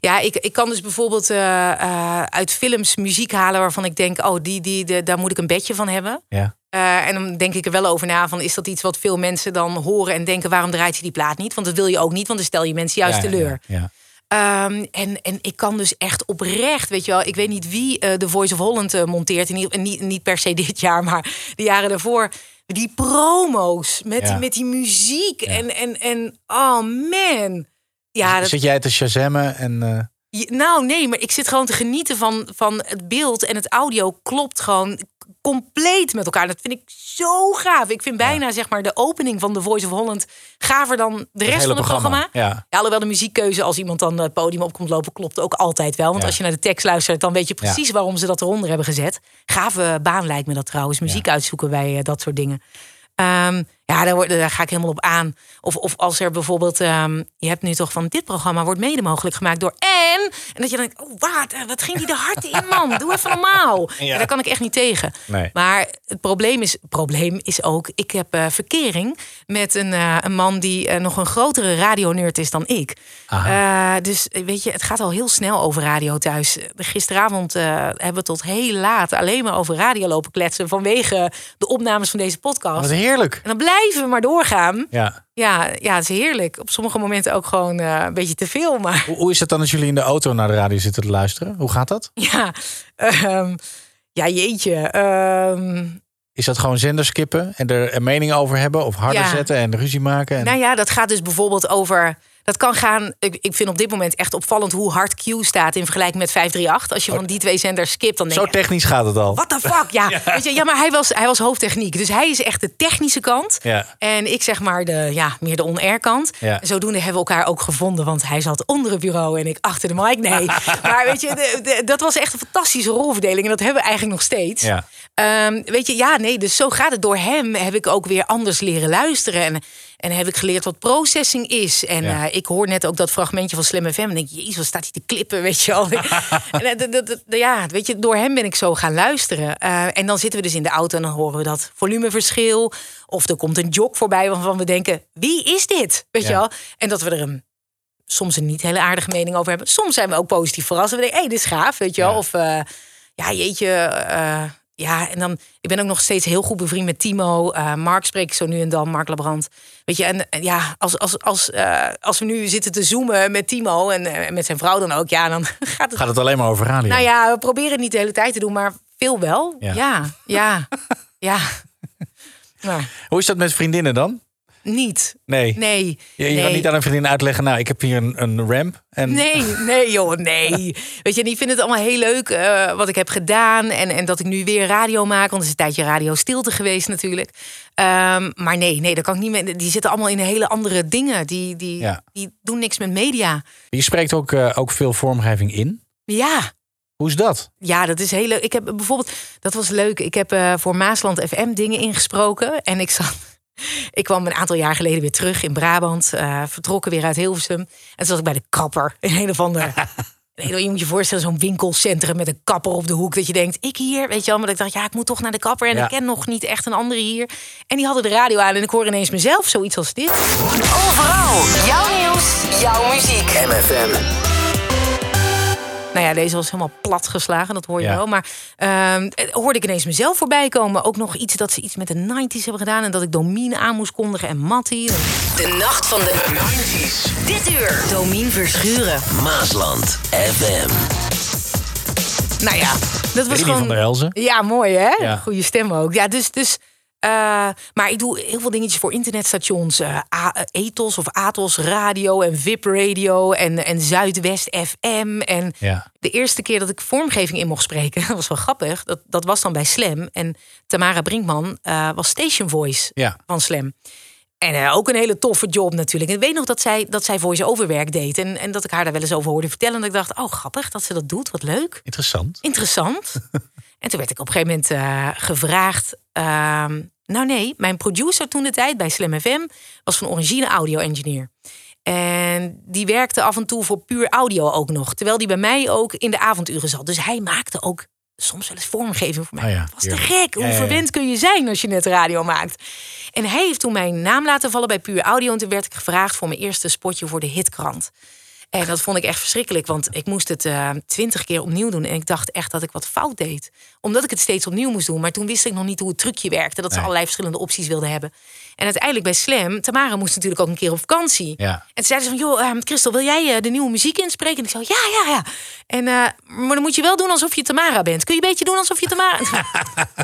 Ja, ik, ik kan dus bijvoorbeeld eh, eh, uit films muziek halen waarvan ik denk, oh, die, die, de, daar moet ik een bedje van hebben. Ja. Eh, en dan denk ik er wel over na van, is dat iets wat veel mensen dan horen en denken, waarom draait je die plaat niet? Want dat wil je ook niet, want dan stel je mensen juist Ja, teleur. Ja, ja. Ehm, en, en ik kan dus echt oprecht, weet je wel, ik weet niet wie eh, de Voice of Holland eh, monteert. En niet, niet per se [laughs] dit jaar, maar de jaren daarvoor. Die promo's met, Ja. die, met die muziek. En, en, en oh man. Ja, dat, Zit jij te shazammen en... eh, je- Nou, nee, maar ik zit gewoon te genieten van, van het beeld en het audio klopt gewoon compleet met elkaar. Dat vind ik zo gaaf. Ik vind bijna zeg maar de opening van The Voice of Holland gaver dan de rest van het programma. Ja. Ja, alhoewel de muziekkeuze als iemand dan het podium op komt lopen klopt ook altijd wel. Want Ja. als je naar de tekst luistert, dan weet je precies waarom ze dat eronder hebben gezet. Gave baan lijkt me dat trouwens. Muziek uitzoeken bij eh, dat soort dingen. Ehm, ja, daar, ga ik helemaal op aan. Of, of als er bijvoorbeeld, ehm, je hebt nu toch van dit programma wordt mede mogelijk gemaakt door en. En dat je dan denkt, oh wat, eh, wat ging die de hard in man? Doe even normaal. [laughs] Ja. Ja, daar kan ik echt niet tegen. Nee. Maar het probleem is, probleem is ook, ik heb eh, verkering met een, eh, een man die nog een grotere radioneurt is dan ik. Dus weet je, het gaat al heel snel over radio thuis. Gisteravond hebben we tot heel laat alleen maar over radio lopen kletsen vanwege de opnames van deze podcast. Wat heerlijk. En dan blijven maar doorgaan. Ja. Ja, ja, het is heerlijk. Op sommige momenten ook gewoon eh, een beetje te veel. Maar Hoe, hoe is het dan als jullie in de auto naar de radio zitten te luisteren? Hoe gaat dat? [laughs] ja, ehm, ja jeetje. ehm, Is dat gewoon zenders skippen en er een mening over hebben? Of harder Ja. zetten en ruzie maken? En... Nou ja, dat gaat dus bijvoorbeeld over. Dat kan gaan. Ik, ik vind op dit moment echt opvallend hoe hard Q staat in vergelijking met 538. Als je van die twee zenders skipt, dan denk Zo je. technisch gaat het al. What the fuck? [laughs] Ja, Weet je, ja maar hij was, hij was hoofdtechniek. Dus hij is echt de technische kant. Ja. En ik zeg maar de, ja, meer de on-air kant. Ja. En zodoende hebben we elkaar ook gevonden. Want hij zat onder het bureau en ik achter de mic. Nee. [laughs] maar weet je, de- de- dat was echt een fantastische rolverdeling. En dat hebben we eigenlijk nog steeds. Ja. Ehm, weet je, ja, nee, dus zo gaat het. Door hem heb ik ook weer anders leren luisteren. En, en heb ik geleerd wat processing is. En Ja. eh, ik hoor net ook dat fragmentje van Slim FM. En denk, jezus, wat staat hij te klippen, weet je wel. [laughs] en, eh, dat- dat- dat- ja, weet je, door hem ben ik zo gaan luisteren. Eh, en dan zitten we dus in de auto en dan horen we dat volumeverschil. Of er komt een jog voorbij waarvan we denken, wie is dit? Weet Ja. je wel? En dat we er een soms een niet hele aardige mening over hebben. Soms zijn we ook positief verrast. We denken, hé, hey, dit is gaaf, weet je wel. Ja. Of, ja, jeetje, eh, ja, en dan... Ik ben ook nog steeds heel goed bevriend met Timo. Eh, Mark spreek ik zo nu en dan, Mark Labrand. Weet je, en en ja, als, als, als, eh, als we nu zitten te zoomen met Timo... en eh, met zijn vrouw dan ook, ja, dan [laughs] gaat het... Gaat het alleen maar over radio? Nou ja, we proberen het niet de hele tijd te doen, maar veel wel. Ja. Ja, ja, ja. [laughs] Maar Hoe is dat met vriendinnen dan? Niet. Nee. Nee. Je, je nee. gaat niet aan een vriendin uitleggen, nou, ik heb hier een, een ramp. En... Nee, nee joh, nee. [laughs] Weet je, die vinden het allemaal heel leuk eh, wat ik heb gedaan. En, en dat ik nu weer radio maak. Want het is een tijdje radio stilte geweest natuurlijk. Ehm, maar nee, nee, dat kan ik niet meer. Die zitten allemaal in hele andere dingen. Die, die, Ja. die doen niks met media. Je spreekt ook, eh, ook veel vormgeving in. Ja, Hoe is dat? ja, dat is heel leuk. Ik heb bijvoorbeeld, dat was leuk. Ik heb eh, voor Maasland FM dingen ingesproken. En ik zat. Ik kwam een aantal jaar geleden weer terug in Brabant. eh, vertrokken weer uit Hilversum. En toen zat ik bij de kapper. In [laughs] een of ander. [laughs] Nee, je moet je voorstellen, zo'n winkelcentrum met een kapper op de hoek. Dat je denkt, ik hier, weet je wel. Maar dat ik dacht, ja, ik moet toch naar de kapper. En Ja. ik ken nog niet echt een andere hier. En die hadden de radio aan en ik hoor ineens mezelf zoiets als dit. Overal, jouw nieuws, jouw muziek. MFM. Nou ja, deze was helemaal plat geslagen, dat hoor je Ja. wel. Maar ehm, eh, hoorde ik ineens mezelf voorbij komen. Ook nog iets dat ze iets met de 90s hebben gedaan. En dat ik Domine aan moest kondigen en Mattie. De nacht van de 90s. Dit uur. Domien Verschuren. Maasland FM. Nou ja, dat was Rini gewoon... van der Elzen. Ja, mooi hè? Ja. Goede stem ook. Ja, dus, dus Uh, maar ik doe heel veel dingetjes voor internetstations. Uh, Ethos of Atos Radio en VIP Radio en, en Zuidwest FM. En ja. de eerste keer dat ik vormgeving in mocht spreken, [laughs] dat was wel grappig. Dat, dat was dan bij Slam. En Tamara Brinkman uh, was station voice ja. van Slam. En ook een hele toffe job natuurlijk. En ik weet nog dat zij, dat zij voice-over werk deed. En, en dat ik haar daar wel eens over hoorde vertellen. En ik dacht, oh grappig dat ze dat doet. Wat leuk. Interessant. Interessant. [laughs] en toen werd ik op een gegeven moment uh, gevraagd. Uh, nou nee, mijn producer toen de tijd bij Slam FM was van origine audio engineer. En die werkte af en toe voor puur audio ook nog. Terwijl die bij mij ook in de avonduren zat. Dus hij maakte ook soms wel eens vormgeving voor mij. Oh ja, dat was te gek. Hoe ja, ja, verwend kun je zijn als je net radio maakt? En hij heeft toen mijn naam laten vallen bij Puur Audio. En toen werd ik gevraagd voor mijn eerste spotje voor de hitkrant. En dat vond ik echt verschrikkelijk, want ik moest het uh, twintig keer opnieuw doen. En ik dacht echt dat ik wat fout deed. Omdat ik het steeds opnieuw moest doen. Maar toen wist ik nog niet hoe het trucje werkte. Dat ze Nee. allerlei verschillende opties wilden hebben. En uiteindelijk bij Slam, Tamara moest natuurlijk ook een keer op vakantie. Ja. En toen zeiden ze van, joh, uh, Christel, wil jij uh, de nieuwe muziek inspreken? En ik zei, ja, ja, ja. En, uh, maar dan moet je wel doen alsof je Tamara bent. Kun je een beetje doen alsof je Tamara... [laughs]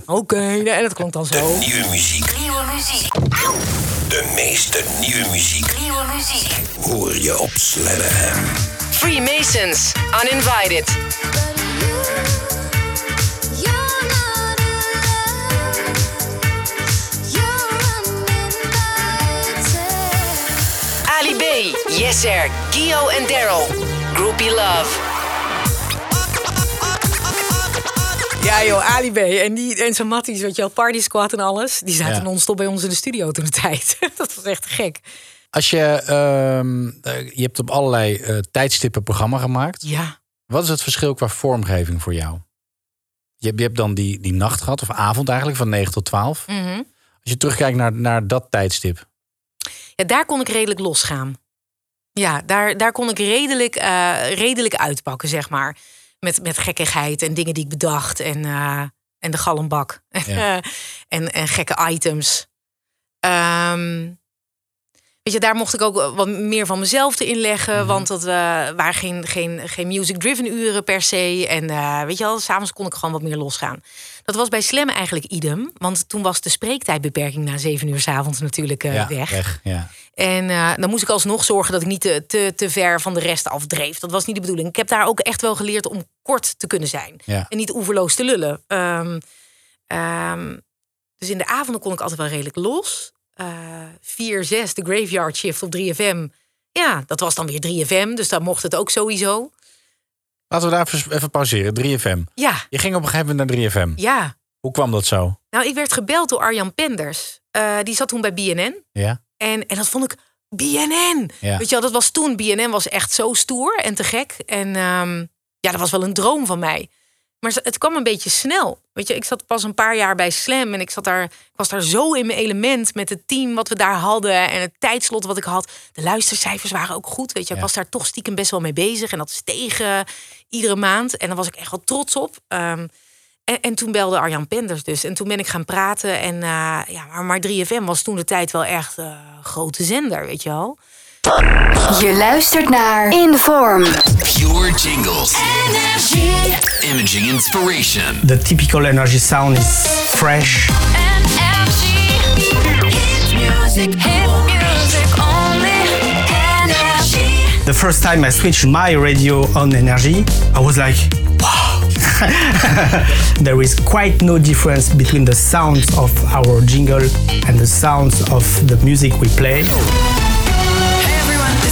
Oké, okay, en dat klonk dan zo. Nieuwe muziek. Nieuwe muziek. De meeste nieuwe muziek Nieuwe muziek. hoor je op Slam. Freemasons, Uninvited. Yeser, Gio en Daryl. Groupie Love. Ja joh, Ali B. En, die, en zijn matties, weet je wel, Party Squad en alles. Die zaten Ja. non-stop bij ons in de studio toen de tijd. [laughs] dat was echt gek. Als je, ehm, eh, je hebt op allerlei eh, tijdstippen programma gemaakt. Ja. Wat is het verschil qua vormgeving voor jou? Je hebt, je hebt dan die, die nacht gehad, of avond eigenlijk, van 9 tot 12. Mhm. Als je terugkijkt naar, naar dat tijdstip. Ja, daar kon ik redelijk losgaan. Ja, daar, daar kon ik redelijk, eh, redelijk uitpakken, zeg maar. Met, met gekkigheid en dingen die ik bedacht. En, eh, en de galmbak. [laughs] Ja. en, en gekke items. Ehm, weet je, daar mocht ik ook wat meer van mezelf erin leggen. Want dat eh, waren geen, geen, geen music-driven uren per se. En eh, weet je wel, s'avonds kon ik gewoon wat meer losgaan. Dat was bij Slam eigenlijk idem. Want toen was de spreektijdbeperking na zeven uur s'avonds natuurlijk eh, ja, weg. Ja. En eh, dan moest ik alsnog zorgen dat ik niet te, te, te ver van de rest afdreef. Dat was niet de bedoeling. Ik heb daar ook echt wel geleerd om kort te kunnen zijn. Ja. En niet oeverloos te lullen. Ehm, ehm, dus in de avonden kon ik altijd wel redelijk los. Eh 4, 6, de graveyard shift op 3FM. Ja, dat was dan weer 3FM. Dus daar mocht het ook sowieso. Laten we daar even, even pauzeren. 3FM. Ja, Je ging op een gegeven moment naar 3FM. ja. Hoe kwam dat zo? Nou, ik werd gebeld door Arjan Penders. Eh, die zat toen bij BNN. Ja. En, en dat vond ik BNN. Ja. Weet je wel, dat was toen. BNN was echt zo stoer en te gek. En ehm, ja, dat was wel een droom van mij. Maar het kwam een beetje snel. Weet je, ik zat pas een paar jaar bij Slam en ik zat daar, ik was daar zo in mijn element met het team wat we daar hadden en het tijdslot wat ik had. De luistercijfers waren ook goed. Weet je, ik was daar toch stiekem best wel mee bezig en dat steeg eh, iedere maand. En daar was ik echt wel trots op. Ehm, en, en toen belde Arjan Penders dus. En toen ben ik gaan praten. En uh, ja, maar, maar 3FM was toen de tijd wel echt uh, een grote zender, weet je wel. Je luistert naar Inform. Pure jingles. Energy. Imaging inspiration. The typical energy sound is fresh. The first time I switched my radio on energy, I was like, wow. [laughs] there is quite no difference between the sounds of our jingle and the sounds of the music we play.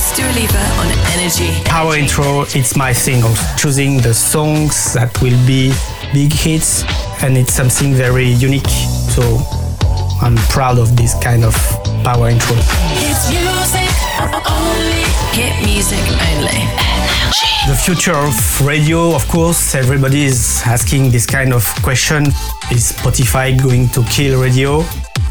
Hey everyone, this is Dua Lipa on Energy. Power intro, it's my single. Choosing the songs that will be big hits, and it's something very unique. So I'm proud of this kind of power intro. It's music only. Hit music only. Energy. The future of radio, of course, everybody is asking this kind of question. Is Spotify going to kill radio?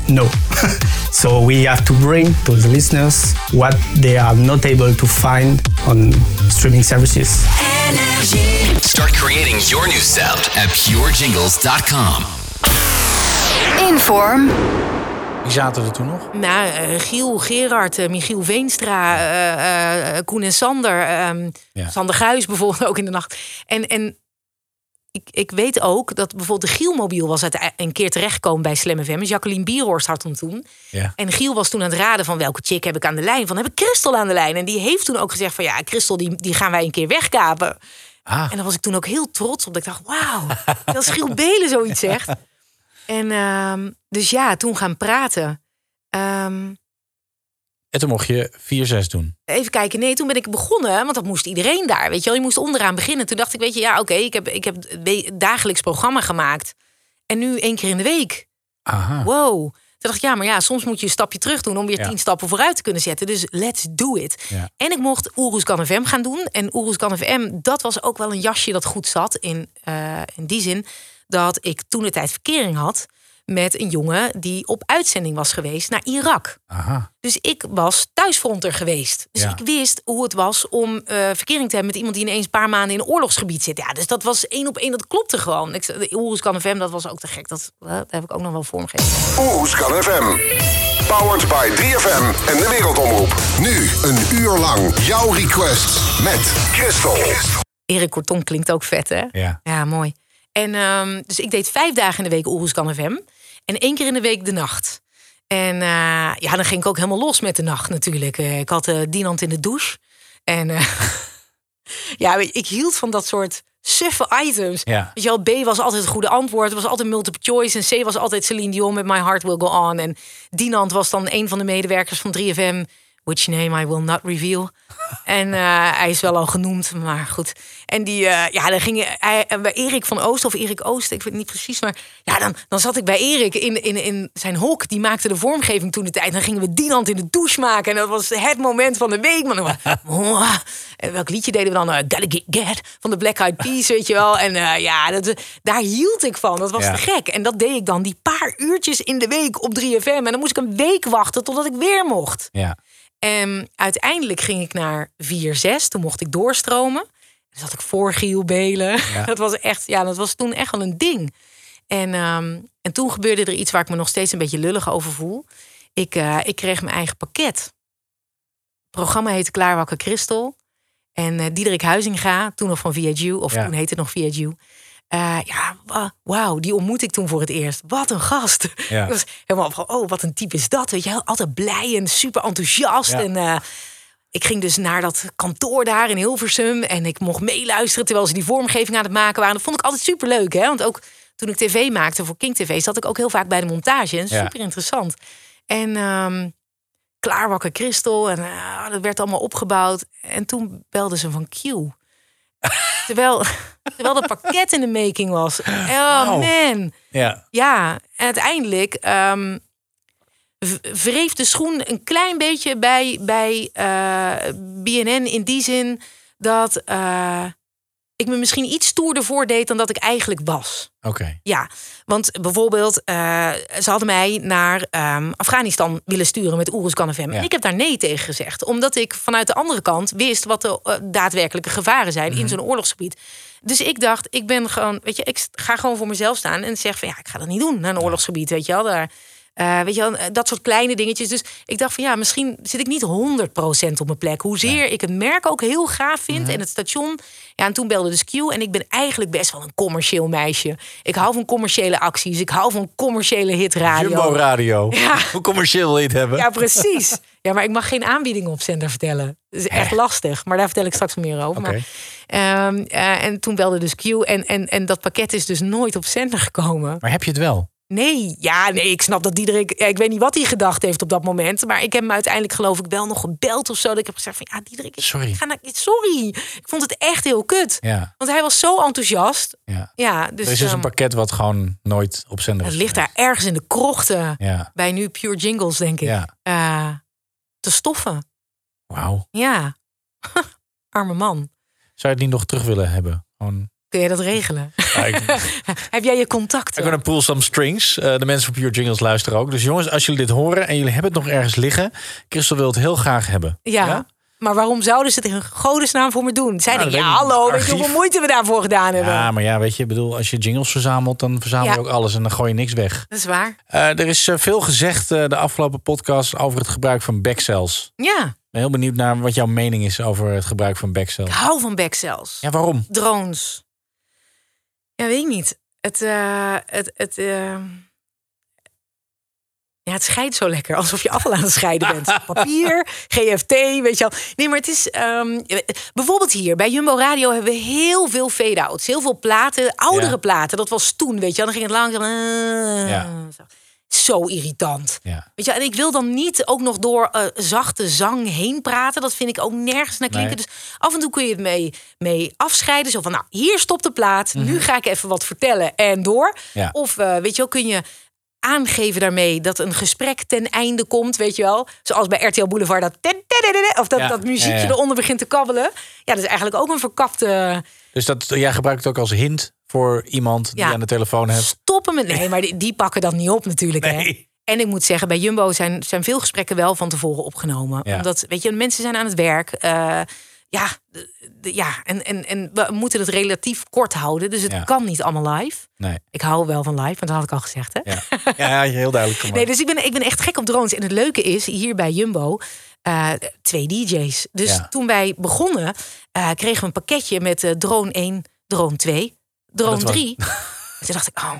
No. [laughs] so we have to bring to the listeners what they are not able to find on streaming services. Energy. Start creating your new sound at purejingles.com. Inform. Wie zaten er toen nog? Nou, uh, Giel, Gerard, uh, Michiel Veenstra, uh, Koen en Sander. Um, Ja. Sander Guis bijvoorbeeld ook in de nacht. En, en ik, ik weet ook dat bijvoorbeeld de Gielmobiel was uit een keer terechtgekomen bij Slam FM. Dus Jacqueline Bierhorst had hem toen. Ja. En Giel was toen aan het raden van welke chick heb ik aan de lijn. Van heb ik Christel aan de lijn? En die heeft toen ook gezegd van ja, Christel die, die gaan wij een keer wegkapen. Ah. En daar was ik toen ook heel trots op. Dat ik dacht, wauw, dat Giel [laughs] Belen zoiets zegt. En ehm, dus ja, toen gaan praten. Ehm, En toen mocht je 4-6 doen. Even kijken, nee, toen ben ik begonnen, want dat moest iedereen daar. Weet je wel, je moest onderaan beginnen. Toen dacht ik, weet je, ja, oké, ik heb, ik heb dagelijks programma gemaakt. En nu één keer in de week. Aha. Wow. Toen dacht ik, ja, maar ja, soms moet je een stapje terug doen om weer Ja. tien stappen vooruit te kunnen zetten. Dus let's do it. Ja. En ik mocht Oeroes Kan FM gaan doen. En Oeroes Kan FM, dat was ook wel een jasje dat goed zat. In, eh, in die zin dat ik toen de tijd verkering had met een jongen die op uitzending was geweest naar Irak. Aha. Dus ik was thuisfronter geweest. Dus Ja. ik wist hoe het was om eh, verkering te hebben met iemand die ineens een paar maanden in een oorlogsgebied zit. Ja, dus dat was één op één, dat klopte gewoon. Ik, de Oerus kan FM, dat was ook te gek. Dat, eh, dat heb ik ook nog wel vormgegeven. Oeroes kan FM. Powered by 3FM en de Wereldomroep. Nu een uur lang jouw request met Christel. Erik Korton klinkt ook vet, hè? Ja. Ja, mooi. En ehm, dus ik deed vijf dagen in de week Oerus kan FM. En één keer in de week de nacht. En eh, ja, dan ging ik ook helemaal los met de nacht natuurlijk. Eh, ik had eh Dinant in de douche. En [laughs] ja, ik hield van dat soort suffe items. Ja. Weet je wel, B was altijd het goede antwoord. Het was altijd multiple choice. En C was altijd Celine Dion met My Heart Will Go On. En Dinant was dan een van de medewerkers van 3FM. Which name I will not reveal. [laughs] en eh, hij is wel al genoemd, maar goed. En die, eh, ja, dan ging hij eh, bij Erik van Oost of Erik Oost, ik weet niet precies, maar ja, dan, dan zat ik bij Erik in, in, in zijn hok. Die maakte de vormgeving toen de tijd. Dan gingen we Dinant in de douche maken. En dat was het moment van de week. Maar dan, oh, en welk liedje deden we dan? Uh, Gotta Get van de Black Eyed Peas, weet je wel. En ja, dat, daar hield ik van. Dat was Ja. te gek. En dat deed ik dan die paar uurtjes in de week op 3FM. En dan moest ik een week wachten totdat ik weer mocht. Ja. En uiteindelijk ging ik naar 4-6. Toen mocht ik doorstromen. Dan zat ik voor Giel Belen. Ja. [laughs] Dat was echt, ja, dat was toen echt wel een ding. En, ehm, en toen gebeurde er iets waar ik me nog steeds een beetje lullig over voel. Ik, eh, ik kreeg mijn eigen pakket. Het programma heette Klaarwakker Christel. En eh Diederik Huizinga, toen nog van VHU, of Ja. toen heette het nog VHU. Eh, ja, wa- wauw, die ontmoet ik toen voor het eerst. Wat een gast. Ja. [laughs] Ik was helemaal van, oh, wat een type is dat. Weet je, altijd blij en super enthousiast. Ja. En eh, ik ging dus naar dat kantoor daar in Hilversum. En ik mocht meeluisteren terwijl ze die vormgeving aan het maken waren. Dat vond ik altijd super leuk. Hè? Want ook toen ik tv maakte voor King TV, zat ik ook heel vaak bij de montage. En super interessant. En ehm klaarwakker Christel. En eh, dat werd allemaal opgebouwd. En toen belden ze van Q. terwijl, terwijl dat pakket in de making was. Oh man. Ja. Ja, en uiteindelijk v- wreef de schoen een klein beetje bij, bij eh, BNN in die zin dat eh, ik me misschien iets stoerder voordeed dan dat ik eigenlijk was. Oké. Ja, want bijvoorbeeld, eh, ze hadden mij naar ehm, Afghanistan willen sturen met Oerus Kan FM. Ja. En ik heb daar nee tegen gezegd. Omdat ik vanuit de andere kant wist wat de eh, daadwerkelijke gevaren zijn Mhm. in zo'n oorlogsgebied. Dus ik dacht, ik ben gewoon, weet je, ik ga gewoon voor mezelf staan en zeg van ja, ik ga dat niet doen naar een oorlogsgebied, weet je wel. Daar, eh, weet je wel, dat soort kleine dingetjes. Dus ik dacht van ja, misschien zit ik niet 100% op mijn plek. Hoezeer ik het merk ook heel gaaf vind Mhm. en het station. Ja, en toen belde dus Q en ik ben eigenlijk best wel een commercieel meisje. Ik hou van commerciële acties. Ik hou van commerciële hitradio. Jumbo Radio. [laughs] Ja. Hoe commercieel wil je het hebben? Ja, precies. Ja, maar ik mag geen aanbiedingen op zender vertellen. Dat is echt lastig. Maar daar vertel ik straks meer over. Maar, ehm, eh, en toen belde dus Q. En, en, en dat pakket is dus nooit op zender gekomen. Maar heb je het wel? Nee, ja, nee, ik snap dat Diederik... Ja, ik weet niet wat hij gedacht heeft op dat moment. Maar ik heb hem uiteindelijk geloof ik wel nog gebeld of zo. Dat ik heb gezegd van, ja, Diederik, ik Sorry. ga naar... Sorry. Ik vond het echt heel kut. Ja. Want hij was zo enthousiast. Ja. Ja, dus... er is dus ehm, een pakket wat gewoon nooit op zender het is. ligt daar ergens in de krochten. Ja. Bij nu Pure Jingles, denk ik. Ja. Eh, te stoffen. Wauw. Ja. [laughs] Arme man. Zou je het niet nog terug willen hebben? Gewoon... Kun je dat regelen? Ja, ik, [laughs] Heb jij je contacten? I'm gonna pull some strings. Eh, de mensen van Pure Jingles luisteren ook. Dus jongens, als jullie dit horen en jullie hebben het nog ergens liggen. Christel wil het heel graag hebben. Ja. Maar waarom zouden ze het in godesnaam voor me doen? Zij Nou, denken, ja, ik hallo, weet je hoeveel moeite we daarvoor gedaan hebben? Ja, maar ja, weet je, ik bedoel, als je jingles verzamelt, dan verzamel je Ja. ook alles en dan gooi je niks weg. Dat is waar. Eh, er is eh, veel gezegd de afgelopen podcast over het gebruik van backcells. Ja, Ik ben heel benieuwd naar wat jouw mening is over het gebruik van ik backcells. hou van backcells. Ja, waarom? Drones. Ja, weet ik niet. Het, eh, het, het, eh, ja, het scheidt zo lekker. Alsof je afval aan het scheiden bent. [laughs] Papier, GFT, weet je wel. Nee, maar het is... ehm, bijvoorbeeld hier, bij Jumbo Radio hebben we heel veel fade-outs. Heel veel platen, oudere Ja. platen. Dat was toen, weet je wel. Dan ging het langzaam... eh, Ja. zo. Zo irritant. Ja. Weet je, en ik wil dan niet ook nog door eh, zachte zang heen praten. Dat vind ik ook nergens naar klinken. Nee. Dus af en toe kun je het mee, mee afscheiden. Zo van, nou, hier stopt de plaat. Nu ga ik even wat vertellen en door. Mhm. Ja. Of, eh, weet je wel, kun je aangeven daarmee dat een gesprek ten einde komt, weet je wel. Zoals bij RTL Boulevard, dat... Of dat, Ja, dat muziekje eronder begint te kabbelen. Ja, dat is eigenlijk ook een verkapte... Dus dat, jij gebruikt het ook als hint voor iemand die Ja. aan de telefoon hebt. stoppen met. Nee, [laughs] maar die, die pakken dat niet op natuurlijk. Hè? En ik moet zeggen, bij Jumbo zijn, zijn veel gesprekken wel van tevoren opgenomen. Ja. Omdat, weet je, mensen zijn aan het werk. eh, ja, de- de- ja en, en, en we moeten het relatief kort houden. Dus het Ja. kan niet allemaal live. Nee. Ik hou wel van live, want dat had ik al gezegd. Hè? Ja, ja, heel duidelijk gemaakt. Nee, dus ik ben, ik ben echt gek op drones. En het leuke is, hier bij Jumbo, eh, twee DJ's. Dus Ja. toen wij begonnen, eh, kregen we een pakketje met drone 1, drone 2, drone Dat was- 3. En [laughs] toen dacht ik, oh.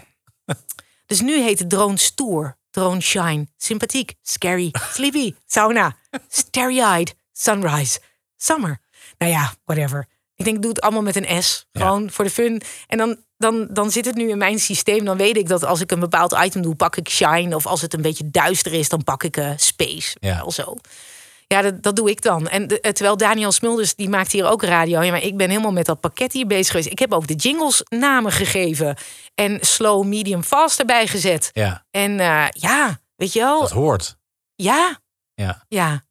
Dus nu heet het drone stoer, drone shine, sympathiek, scary, sleepy, sauna, starry-eyed, sunrise, summer. Nou ja, whatever. Ik denk, ik doe het allemaal met een S. Gewoon voor de fun. En dan, dan, dan zit het nu in mijn systeem. Dan weet ik dat als ik een bepaald item doe, pak ik shine. Of als het een beetje duister is, dan pak ik eh, space. Ja. Wel zo. Ja, dat, dat doe ik dan. En de- eh, terwijl Daniel Smulders, die maakt hier ook radio. Ja, maar ik ben helemaal met dat pakket hier bezig geweest. Ik heb ook de jingles namen gegeven. En slow, medium, fast erbij gezet. Ja, En eh, ja, weet je wel. dat hoort. Ja, Ja. ja.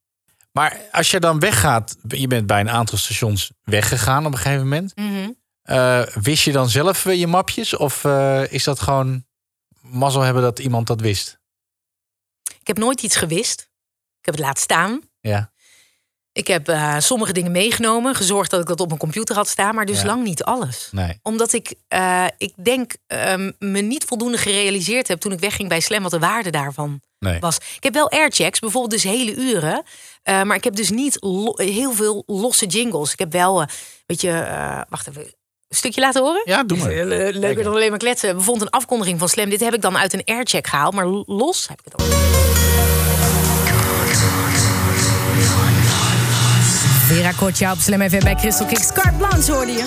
Maar als je dan weggaat, je bent bij een aantal stations weggegaan op een gegeven moment. Mhm. Eh, wist je dan zelf je mapjes? Of is dat gewoon mazzel hebben dat iemand dat wist? Ik heb nooit iets gewist. Ik heb het laten staan. Ja. Ik heb eh, sommige dingen meegenomen, gezorgd dat ik dat op mijn computer had staan, maar dus Ja. lang niet alles. Nee. Omdat ik, eh, ik denk, ehm, me niet voldoende gerealiseerd heb toen ik wegging bij Slam wat de waarde daarvan Nee. was. Ik heb wel airchecks, bijvoorbeeld dus hele uren, eh, maar ik heb dus niet lo- heel veel losse jingles. Ik heb wel, weet je, eh, wacht even. Een stukje laten horen? Ja, doe [laughs] maar. Le- Leuker dan alleen maar kletsen. Bijvoorbeeld een afkondiging van Slam. Dit heb ik dan uit een aircheck gehaald, maar los heb ik het ook. Vera Kortja op Slam FM bij Crystal Kicks. Carte Blanche hoorde je.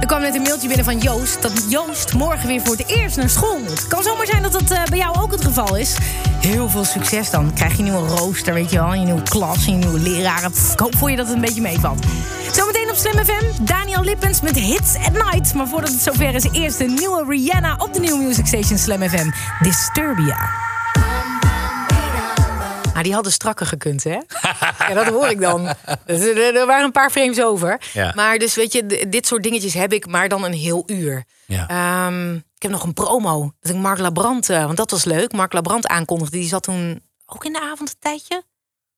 Er kwam net een mailtje binnen van Joost... dat Joost morgen weer voor het eerst naar school moet. Kan zomaar zijn dat dat eh, bij jou ook het geval is. Heel veel succes dan. Krijg je een nieuwe rooster, weet je wel. Je nieuwe klas, je nieuwe leraren. Ik hoop voor je dat het een beetje meevalt. Zometeen op Slam FM, Daniel Lippens met Hits at Night. Maar voordat het zover is, eerst de nieuwe Rihanna op de nieuwe music station Slam FM. Disturbia. Ah, die hadden strakker gekund, hè? [laughs] ja, dat hoor ik dan. Dus, er, er waren een paar frames over. Ja. Maar dus weet je, dit soort dingetjes heb ik maar dan een heel uur. Ja. Ehm, ik heb nog een promo. Dat ik Mark Labrand, eh, want dat was leuk. Mark Labrand aankondigde. Die zat toen ook in de avond een tijdje.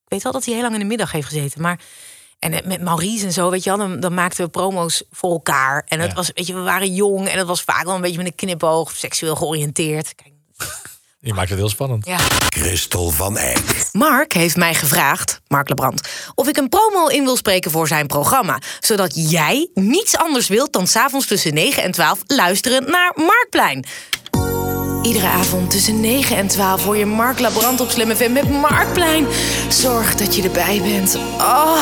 Ik weet wel dat hij heel lang in de middag heeft gezeten. Maar en eh, met Maurice en zo, weet je wel, dan, dan maakten we promo's voor elkaar. En het Ja. was, weet je, we waren jong en het was vaak wel een beetje met een knipoog, seksueel georiënteerd. Kijk, Je maakt het heel spannend. ja. Christel van Eck. Mark heeft mij gevraagd, Mark Lebrand, of ik een promo in wil spreken voor zijn programma. Zodat jij niets anders wilt dan s'avonds tussen 9 en 12 luisteren naar Markplein. Iedere avond tussen 9 en 12 hoor je Mark Labrand op Slim FM met Markplein. Zorg dat je erbij bent. Oh.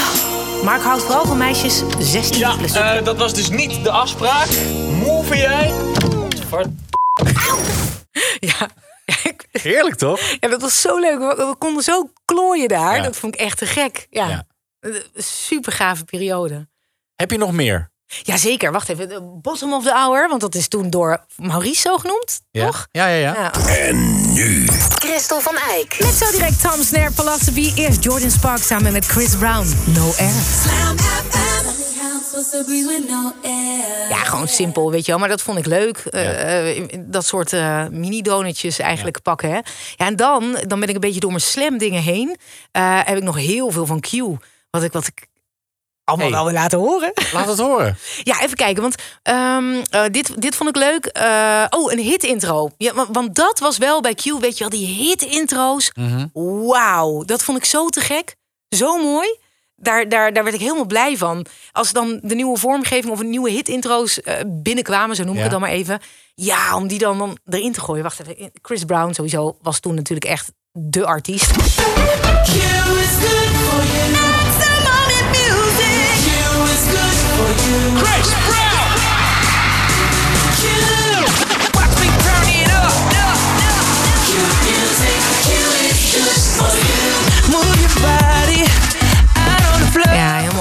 Mark houdt vooral van meisjes 16 Ja, plus. eh, dat was dus niet de afspraak. Move jij? Ja. Heerlijk toch? Ja, dat was zo leuk. We, we konden zo klooien daar. Ja. Dat vond ik echt te gek. Ja. Ja. Super gave periode. Heb je nog meer? Jazeker, wacht even. Bottom of the Hour, want dat is toen door Maurice zo genoemd, Ja. toch? Ja, ja, ja. En nu. Christel van Eijk. Net zo direct Tom Snare Philosophy. Eerst Jordan Sparks samen met Chris Brown. No Air. Ja, gewoon simpel, weet je wel. Maar dat vond ik leuk. Eh, eh, dat soort eh, mini-donutjes eigenlijk pakken. Hè? Ja, en dan, dan ben ik een beetje door mijn slam dingen heen. Heb ik nog heel veel van Q. Wat ik, wat ik allemaal Hey. wel laten horen. Laat het horen. [laughs] Ja, even kijken. Want ehm, eh, dit, dit vond ik leuk. Oh, een hit-intro. Ja, want, want dat was wel bij Q, weet je wel, die hit-intro's. Mhm. Wauw, dat vond ik zo te gek. Zo mooi. Daar, daar, daar werd ik helemaal blij van. Als dan de nieuwe vormgeving of een nieuwe hit-intro's eh, binnenkwamen, zo noem ik Ja. het dan maar even. Ja, om die dan, dan erin te gooien. Wacht even. Chris Brown sowieso was toen natuurlijk echt de artiest. Chris Brown! Watch me turn it up, up, up. Move your body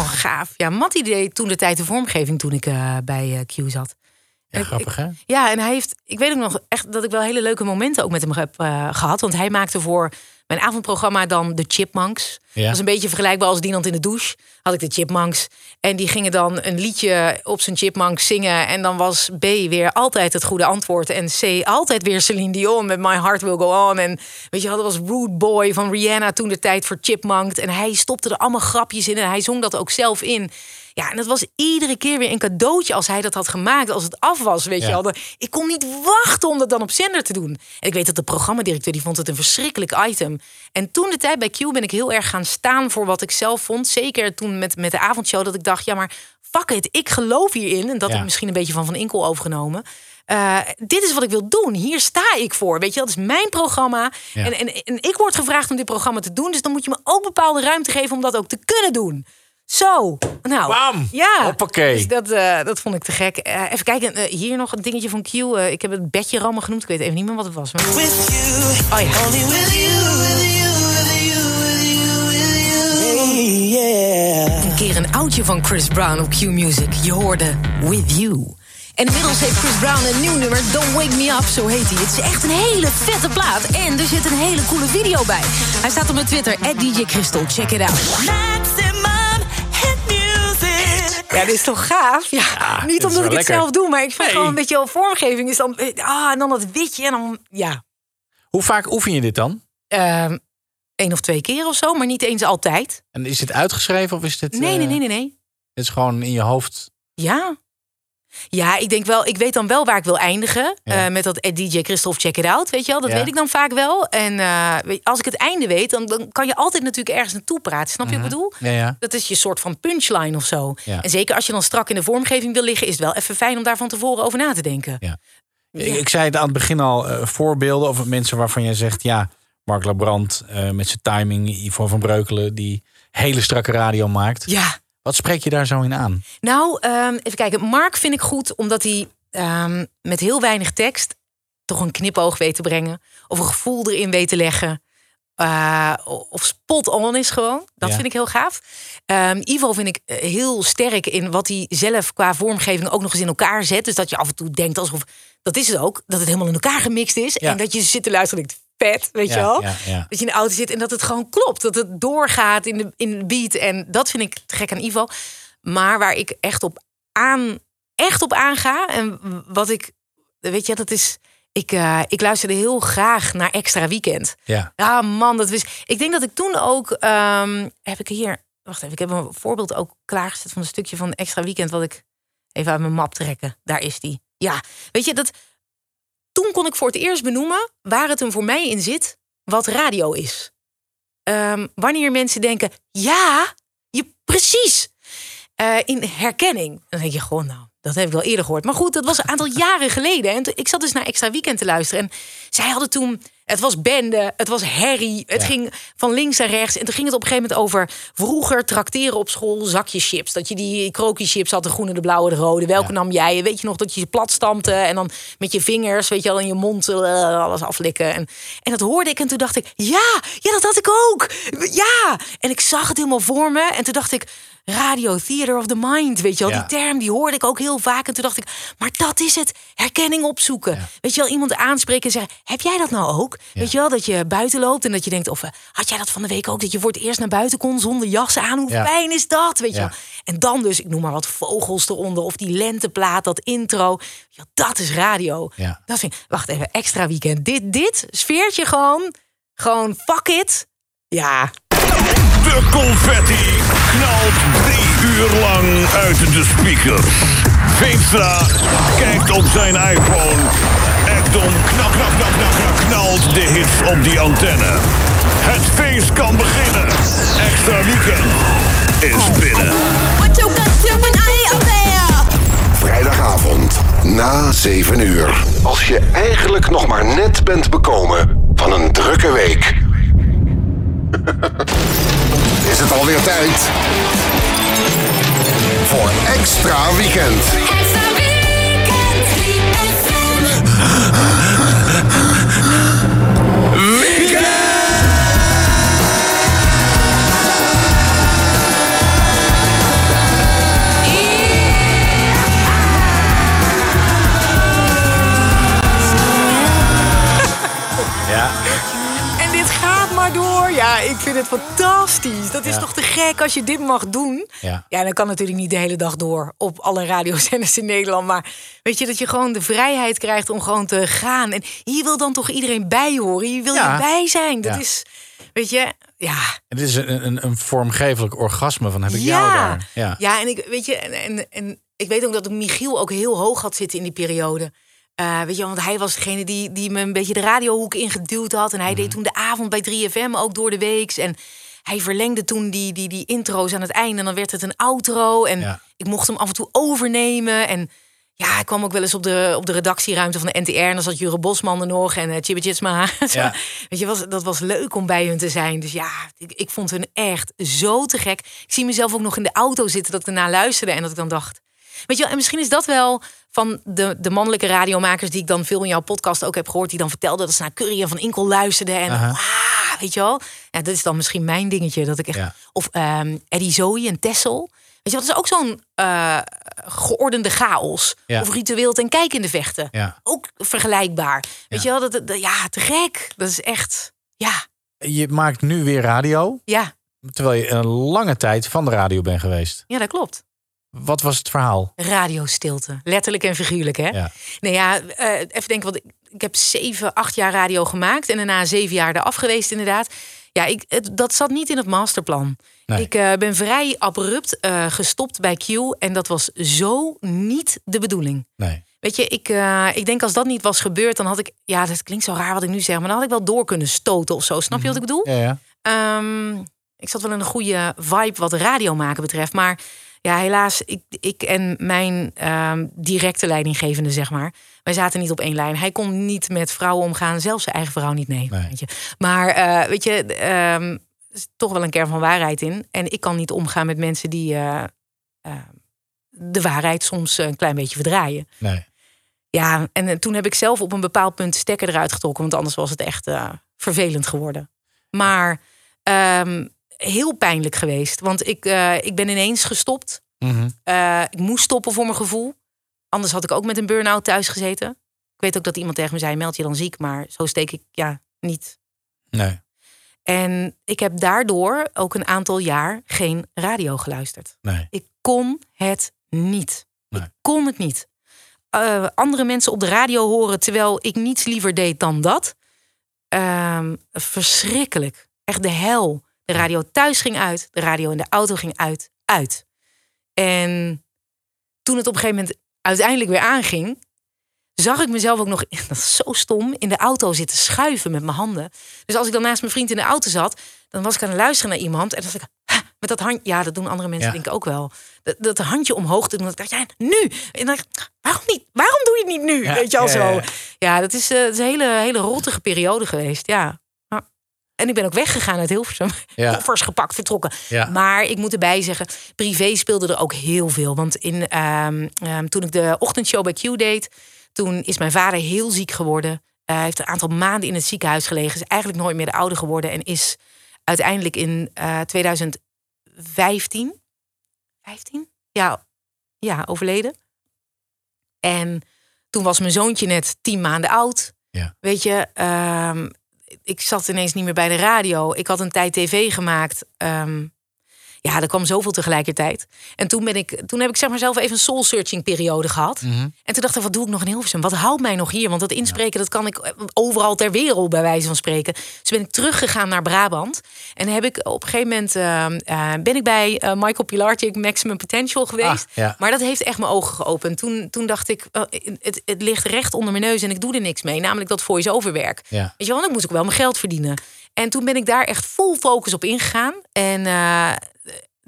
gaaf. Ja, Matty deed toen de tijd de vormgeving toen ik eh, bij eh, Q zat. Ja, grappig hè? Ja, en hij heeft, ik weet ook nog echt dat ik wel hele leuke momenten ook met hem heb eh, gehad. Want hij maakte voor mijn avondprogramma dan de Chipmunks. Ja. Dat was een beetje vergelijkbaar als Dienand in de douche. Had ik de Chipmunks. En die gingen dan een liedje op zijn Chipmunks zingen. En dan was B weer altijd het goede antwoord. En C altijd weer Celine Dion met My Heart Will Go On. En weet je dat was Rude Boy van Rihanna toen de tijd voor Chipmunk. En hij stopte er allemaal grapjes in. En hij zong dat ook zelf in. Ja, en dat was iedere keer weer een cadeautje als hij dat had gemaakt. Als het af was, weet Ja. je wel. Ik kon niet wachten om dat dan op zender te doen. En ik weet dat de programmadirecteur die vond het een verschrikkelijk item. En toen de tijd bij Q ben ik heel erg gaan staan voor wat ik zelf vond. Zeker toen met, met de avondshow dat ik dacht, ja maar fuck it, ik geloof hierin. En dat Ja. heb ik misschien een beetje van Van Inkel overgenomen. Eh, dit is wat ik wil doen. Hier sta ik voor. Weet je, dat is mijn programma. Ja. En, en, en ik word gevraagd om dit programma te doen. Dus dan moet je me ook bepaalde ruimte geven om dat ook te kunnen doen. Zo, nou. Bam! Ja. Hoppakee. Dus dat, eh, dat vond ik te gek. Eh, even kijken, eh, hier nog een dingetje van Q. Ik heb het bedje rammen genoemd. Ik weet even niet meer wat het was. Maar... Oh ja. Een keer een oudje van Chris Brown op Q Music. Je hoorde With You. En inmiddels heeft Chris Brown een nieuw nummer, Don't Wake Me Up, zo heet hij. Het is echt een hele vette plaat en er zit een hele coole video bij. Hij staat op mijn Twitter, DJ Crystal, check it out. Ja, dit is toch gaaf? Ja, niet omdat ik het lekker. zelf doe, maar ik vind Nee. gewoon, weet je wel, vormgeving is dan... Ah, en dan dat witje en dan, ja... Hoe vaak oefen je dit dan? Eén of twee keer of zo, maar niet eens altijd. En is dit uitgeschreven of is dit... Nee, eh, nee, nee, nee, nee. Het is gewoon in je hoofd. Ja. Ja, ik denk wel, ik weet dan wel waar ik wil eindigen. Ja. eh, met dat eh, DJ Christophe Check It Out, weet je wel. Dat Ja. weet ik dan vaak wel. En eh, als ik het einde weet, dan, dan kan je altijd natuurlijk ergens naartoe praten. Snap je wat ik bedoel? Ja, ja. Dat is je soort van punchline of zo. En zeker als je dan strak in de vormgeving wil liggen... is het wel even fijn om daar van tevoren over na te denken. Ja. Ik, zei het aan het begin al, voorbeelden of mensen waarvan jij zegt... ja, Mark Labrand met zijn timing, Ivo van Breukelen... die hele strakke radio maakt. Ja. Wat spreek je daar zo in aan? Nou, ehm, even kijken. Mark vind ik goed omdat hij ehm, met heel weinig tekst toch een knipoog weet te brengen. Of een gevoel erin weet te leggen. Eh, of spot on is gewoon. Dat Ja. vind ik heel gaaf. Ehm, Ivo vind ik eh, heel sterk in wat hij zelf qua vormgeving ook nog eens in elkaar zet. Dus dat je af en toe denkt alsof, dat is het ook, dat het helemaal in elkaar gemixt is. Ja. En dat je zit te luisteren en denkt, vet, weet je wel. ja, ja. Dat je in de auto zit en dat het gewoon klopt. Dat het doorgaat in de, in de beat. En dat vind ik te gek aan Ivo. Maar waar ik echt op aan, echt op aanga. En wat ik, weet je, dat is. Ik, eh, ik luisterde heel graag naar Extra Weekend. Ja. Ja, man, dat wist. Ik denk dat ik toen ook. ehm, heb ik hier. Wacht even, ik heb een voorbeeld ook klaargezet van een stukje van Extra Weekend. Wat ik even uit mijn map trekken. Daar is die. Ja, weet je, dat. Toen kon ik voor het eerst benoemen waar het hem voor mij in zit. Wat radio is. Ehm, wanneer mensen denken, ja, je precies. Eh, in herkenning. Dan denk je gewoon, nou, dat heb ik wel eerder gehoord. Maar goed, dat was een aantal jaren geleden. En ik zat dus naar Extra Weekend te luisteren. En zij hadden toen, het was bende, het was herrie. Het Ja. ging van links naar rechts. En toen ging het op een gegeven moment over vroeger trakteren op school, zakjes chips. Dat je die krokie chips had, de groene, de blauwe, de rode. Welke nam jij? Weet je nog dat je ze plat stampte en dan met je vingers, weet je wel, in je mond eh, alles aflikken. En, en dat hoorde ik en toen dacht ik, ja, ja, dat had ik ook. Ja. En ik zag het helemaal voor me. En toen dacht ik, radio, theater of the mind, weet je wel. Ja. Die term, die hoorde ik ook heel vaak. En toen dacht ik, maar dat is het. Herkenning opzoeken. Weet je wel, iemand aanspreken en zeggen, heb jij dat nou ook? Weet je wel, dat je buiten loopt en dat je denkt, of eh, had jij dat van de week ook? Dat je voor het eerst naar buiten kon zonder jas aan. Hoe fijn is dat? Weet je wel. En dan dus, ik noem maar wat vogels eronder. Of die lenteplaat, dat intro. Ja, dat is radio. Ja. Dat vind ik, wacht even, extra weekend. Dit, dit, sfeertje gewoon. Gewoon, fuck it. Ja, De confetti knalt drie uur lang uit de speakers. Veenstra kijkt op zijn iPhone. Ekdom knak, knak, knak, knak, knak, knalt de hits op die antenne. Het feest kan beginnen. Extra weekend. is binnen. Vrijdagavond na 7 uur. Als je eigenlijk nog maar net bent bekomen van een drukke week. [laughs] Is het alweer tijd voor extra weekend. Ja. Ja, ik vind het fantastisch. Dat is Ja. toch te gek als je dit mag doen. Ja. Ja, dat kan natuurlijk niet de hele dag door op alle radiozenders in Nederland. Maar weet je, dat je gewoon de vrijheid krijgt om gewoon te gaan. En hier wil dan toch iedereen bij horen. Hier wil Ja. je bij zijn. Dat is, weet je, ja. Het is een, een, een vormgeeflijk orgasme van heb ik jou daar. Ja. Ja, en ik weet je, en, en, en ik weet ook dat ik Michiel ook heel hoog had zitten in die periode. Eh, weet je, want hij was degene die, die me een beetje de radiohoek ingeduwd had. En hij Mhm. deed toen de avond bij 3FM ook door de weeks. En hij verlengde toen die, die, die intro's aan het einde. En dan werd het een outro. En Ja. ik mocht hem af en toe overnemen. En ja, hij kwam ook wel eens op de, op de redactieruimte van de NTR. En dan zat Jure Bosman er nog en uh, Chibbe Chitsma. [laughs] Ja. Weet je, was, dat was leuk om bij hun te zijn. Dus ja, ik, ik vond hun echt zo te gek. Ik zie mezelf ook nog in de auto zitten dat ik ernaar luisterde. En dat ik dan dacht... Weet je wel, en misschien is dat wel van de, de mannelijke radiomakers... die ik dan veel in jouw podcast ook heb gehoord... die dan vertelden dat ze naar Curry en Van Inkel luisterden. En ah, weet je wel. Ja, dat is dan misschien mijn dingetje. Dat ik echt, Ja. Of ehm Eddie Zoe en Tessel. Weet je, wat is ook zo'n eh, geordende chaos. Ja. Of ritueel ten kijk in de vechten. Ja. Ook vergelijkbaar. Weet je wel, dat, dat- ja, te gek. Dat is echt, ja, Je maakt nu weer radio, ja, terwijl je een lange tijd van de radio bent geweest. ja, dat klopt. Wat was het verhaal? Radiostilte. Letterlijk en figuurlijk, hè? Ja. Nee, ja, eh, even denken, want ik, heb zeven, acht jaar radio gemaakt en daarna zeven jaar eraf geweest, inderdaad. Ja, ik, het, dat zat niet in het masterplan. Nee. Ik eh, ben vrij abrupt eh, gestopt bij Q en dat was zo niet de bedoeling. Nee. Weet je, ik, ik denk als dat niet was gebeurd, dan had ik, ja, dat klinkt zo raar wat ik nu zeg, maar dan had ik wel door kunnen stoten of zo. Snap je wat ik bedoel? Ja, ja. Ehm, ik zat wel in een goede vibe wat radio maken betreft. Maar ja, helaas, ik, ik en mijn ehm, directe leidinggevende, zeg maar. Wij zaten niet op één lijn. Hij kon niet met vrouwen omgaan, zelfs zijn eigen vrouw niet, nee. Weet je. Maar eh, weet je, ehm, er is toch wel een kern van waarheid in. En ik kan niet omgaan met mensen die eh, eh, de waarheid soms een klein beetje verdraaien. Nee. Ja, en eh, toen heb ik zelf op een bepaald punt stekker eruit getrokken. Want anders was het echt vervelend geworden. Maar ehm, heel pijnlijk geweest. Want ik, eh, ik ben ineens gestopt. Mhm. Eh, ik moest stoppen voor mijn gevoel. Anders had ik ook met een burn-out thuis gezeten. Ik weet ook dat iemand tegen me zei, meld je dan ziek. Maar zo steek ik ja niet. Nee. En ik heb daardoor ook een aantal jaar geen radio geluisterd. Nee. Ik kon het niet. Ik kon het niet. Eh, andere mensen op de radio horen terwijl ik niets liever deed dan dat. Ehm, verschrikkelijk. Echt de hel. De radio thuis ging uit. De radio in de auto ging uit. Uit. En toen het op een gegeven moment uiteindelijk weer aanging, zag ik mezelf ook nog, [laughs] dat is zo stom, in de auto zitten schuiven met mijn handen. Dus als ik dan naast mijn vriend in de auto zat, dan was ik aan het luisteren naar iemand en dan was ik met dat handje, ja, dat doen andere mensen Ja. denk ik ook wel. Dat, dat handje omhoog te doen, dat ik dacht, ja, nu. En dan dacht ik, waarom niet? Waarom doe je het niet nu? Ja, Weet je al ja, zo. ja. dat is, eh, dat is een hele, hele rottige periode geweest, ja. En ik ben ook weggegaan uit Hilversum. Ja. [laughs] Koffers gepakt, vertrokken. Ja. Maar ik moet erbij zeggen, privé speelde er ook heel veel. Want in, ehm, ehm, toen ik de ochtendshow bij Q deed... toen is mijn vader heel ziek geworden. Eh, Hij heeft een aantal maanden in het ziekenhuis gelegen. Is eigenlijk nooit meer de oude geworden. En is uiteindelijk in eh 2015... 15? Ja, ja, overleden. En toen was mijn zoontje net tien maanden oud. Ja. Weet je, ehm, ik zat ineens niet meer bij de radio. Ik had een tijd tv gemaakt. Ehm, ja, er kwam zoveel tegelijkertijd. En toen, ben ik, toen heb ik zeg maar zelf even een soul-searching periode gehad. Mhm. En toen dacht ik, wat doe ik nog in Hilversum? Wat houdt mij nog hier? Want dat inspreken, dat kan ik overal ter wereld bij wijze van spreken. Dus ben ik teruggegaan naar Brabant. En heb ik op een gegeven moment ehm, eh, ben ik bij eh, Michael Pilarczyk Maximum Potential geweest. Ah, ja. Maar dat heeft echt mijn ogen geopend. Toen, toen dacht ik, eh, het, het ligt recht onder mijn neus en ik doe er niks mee. Namelijk dat voice-over werk. Ja. Weet je wel, dan moest ik wel mijn geld verdienen. En toen ben ik daar echt full focus op ingegaan. En eh,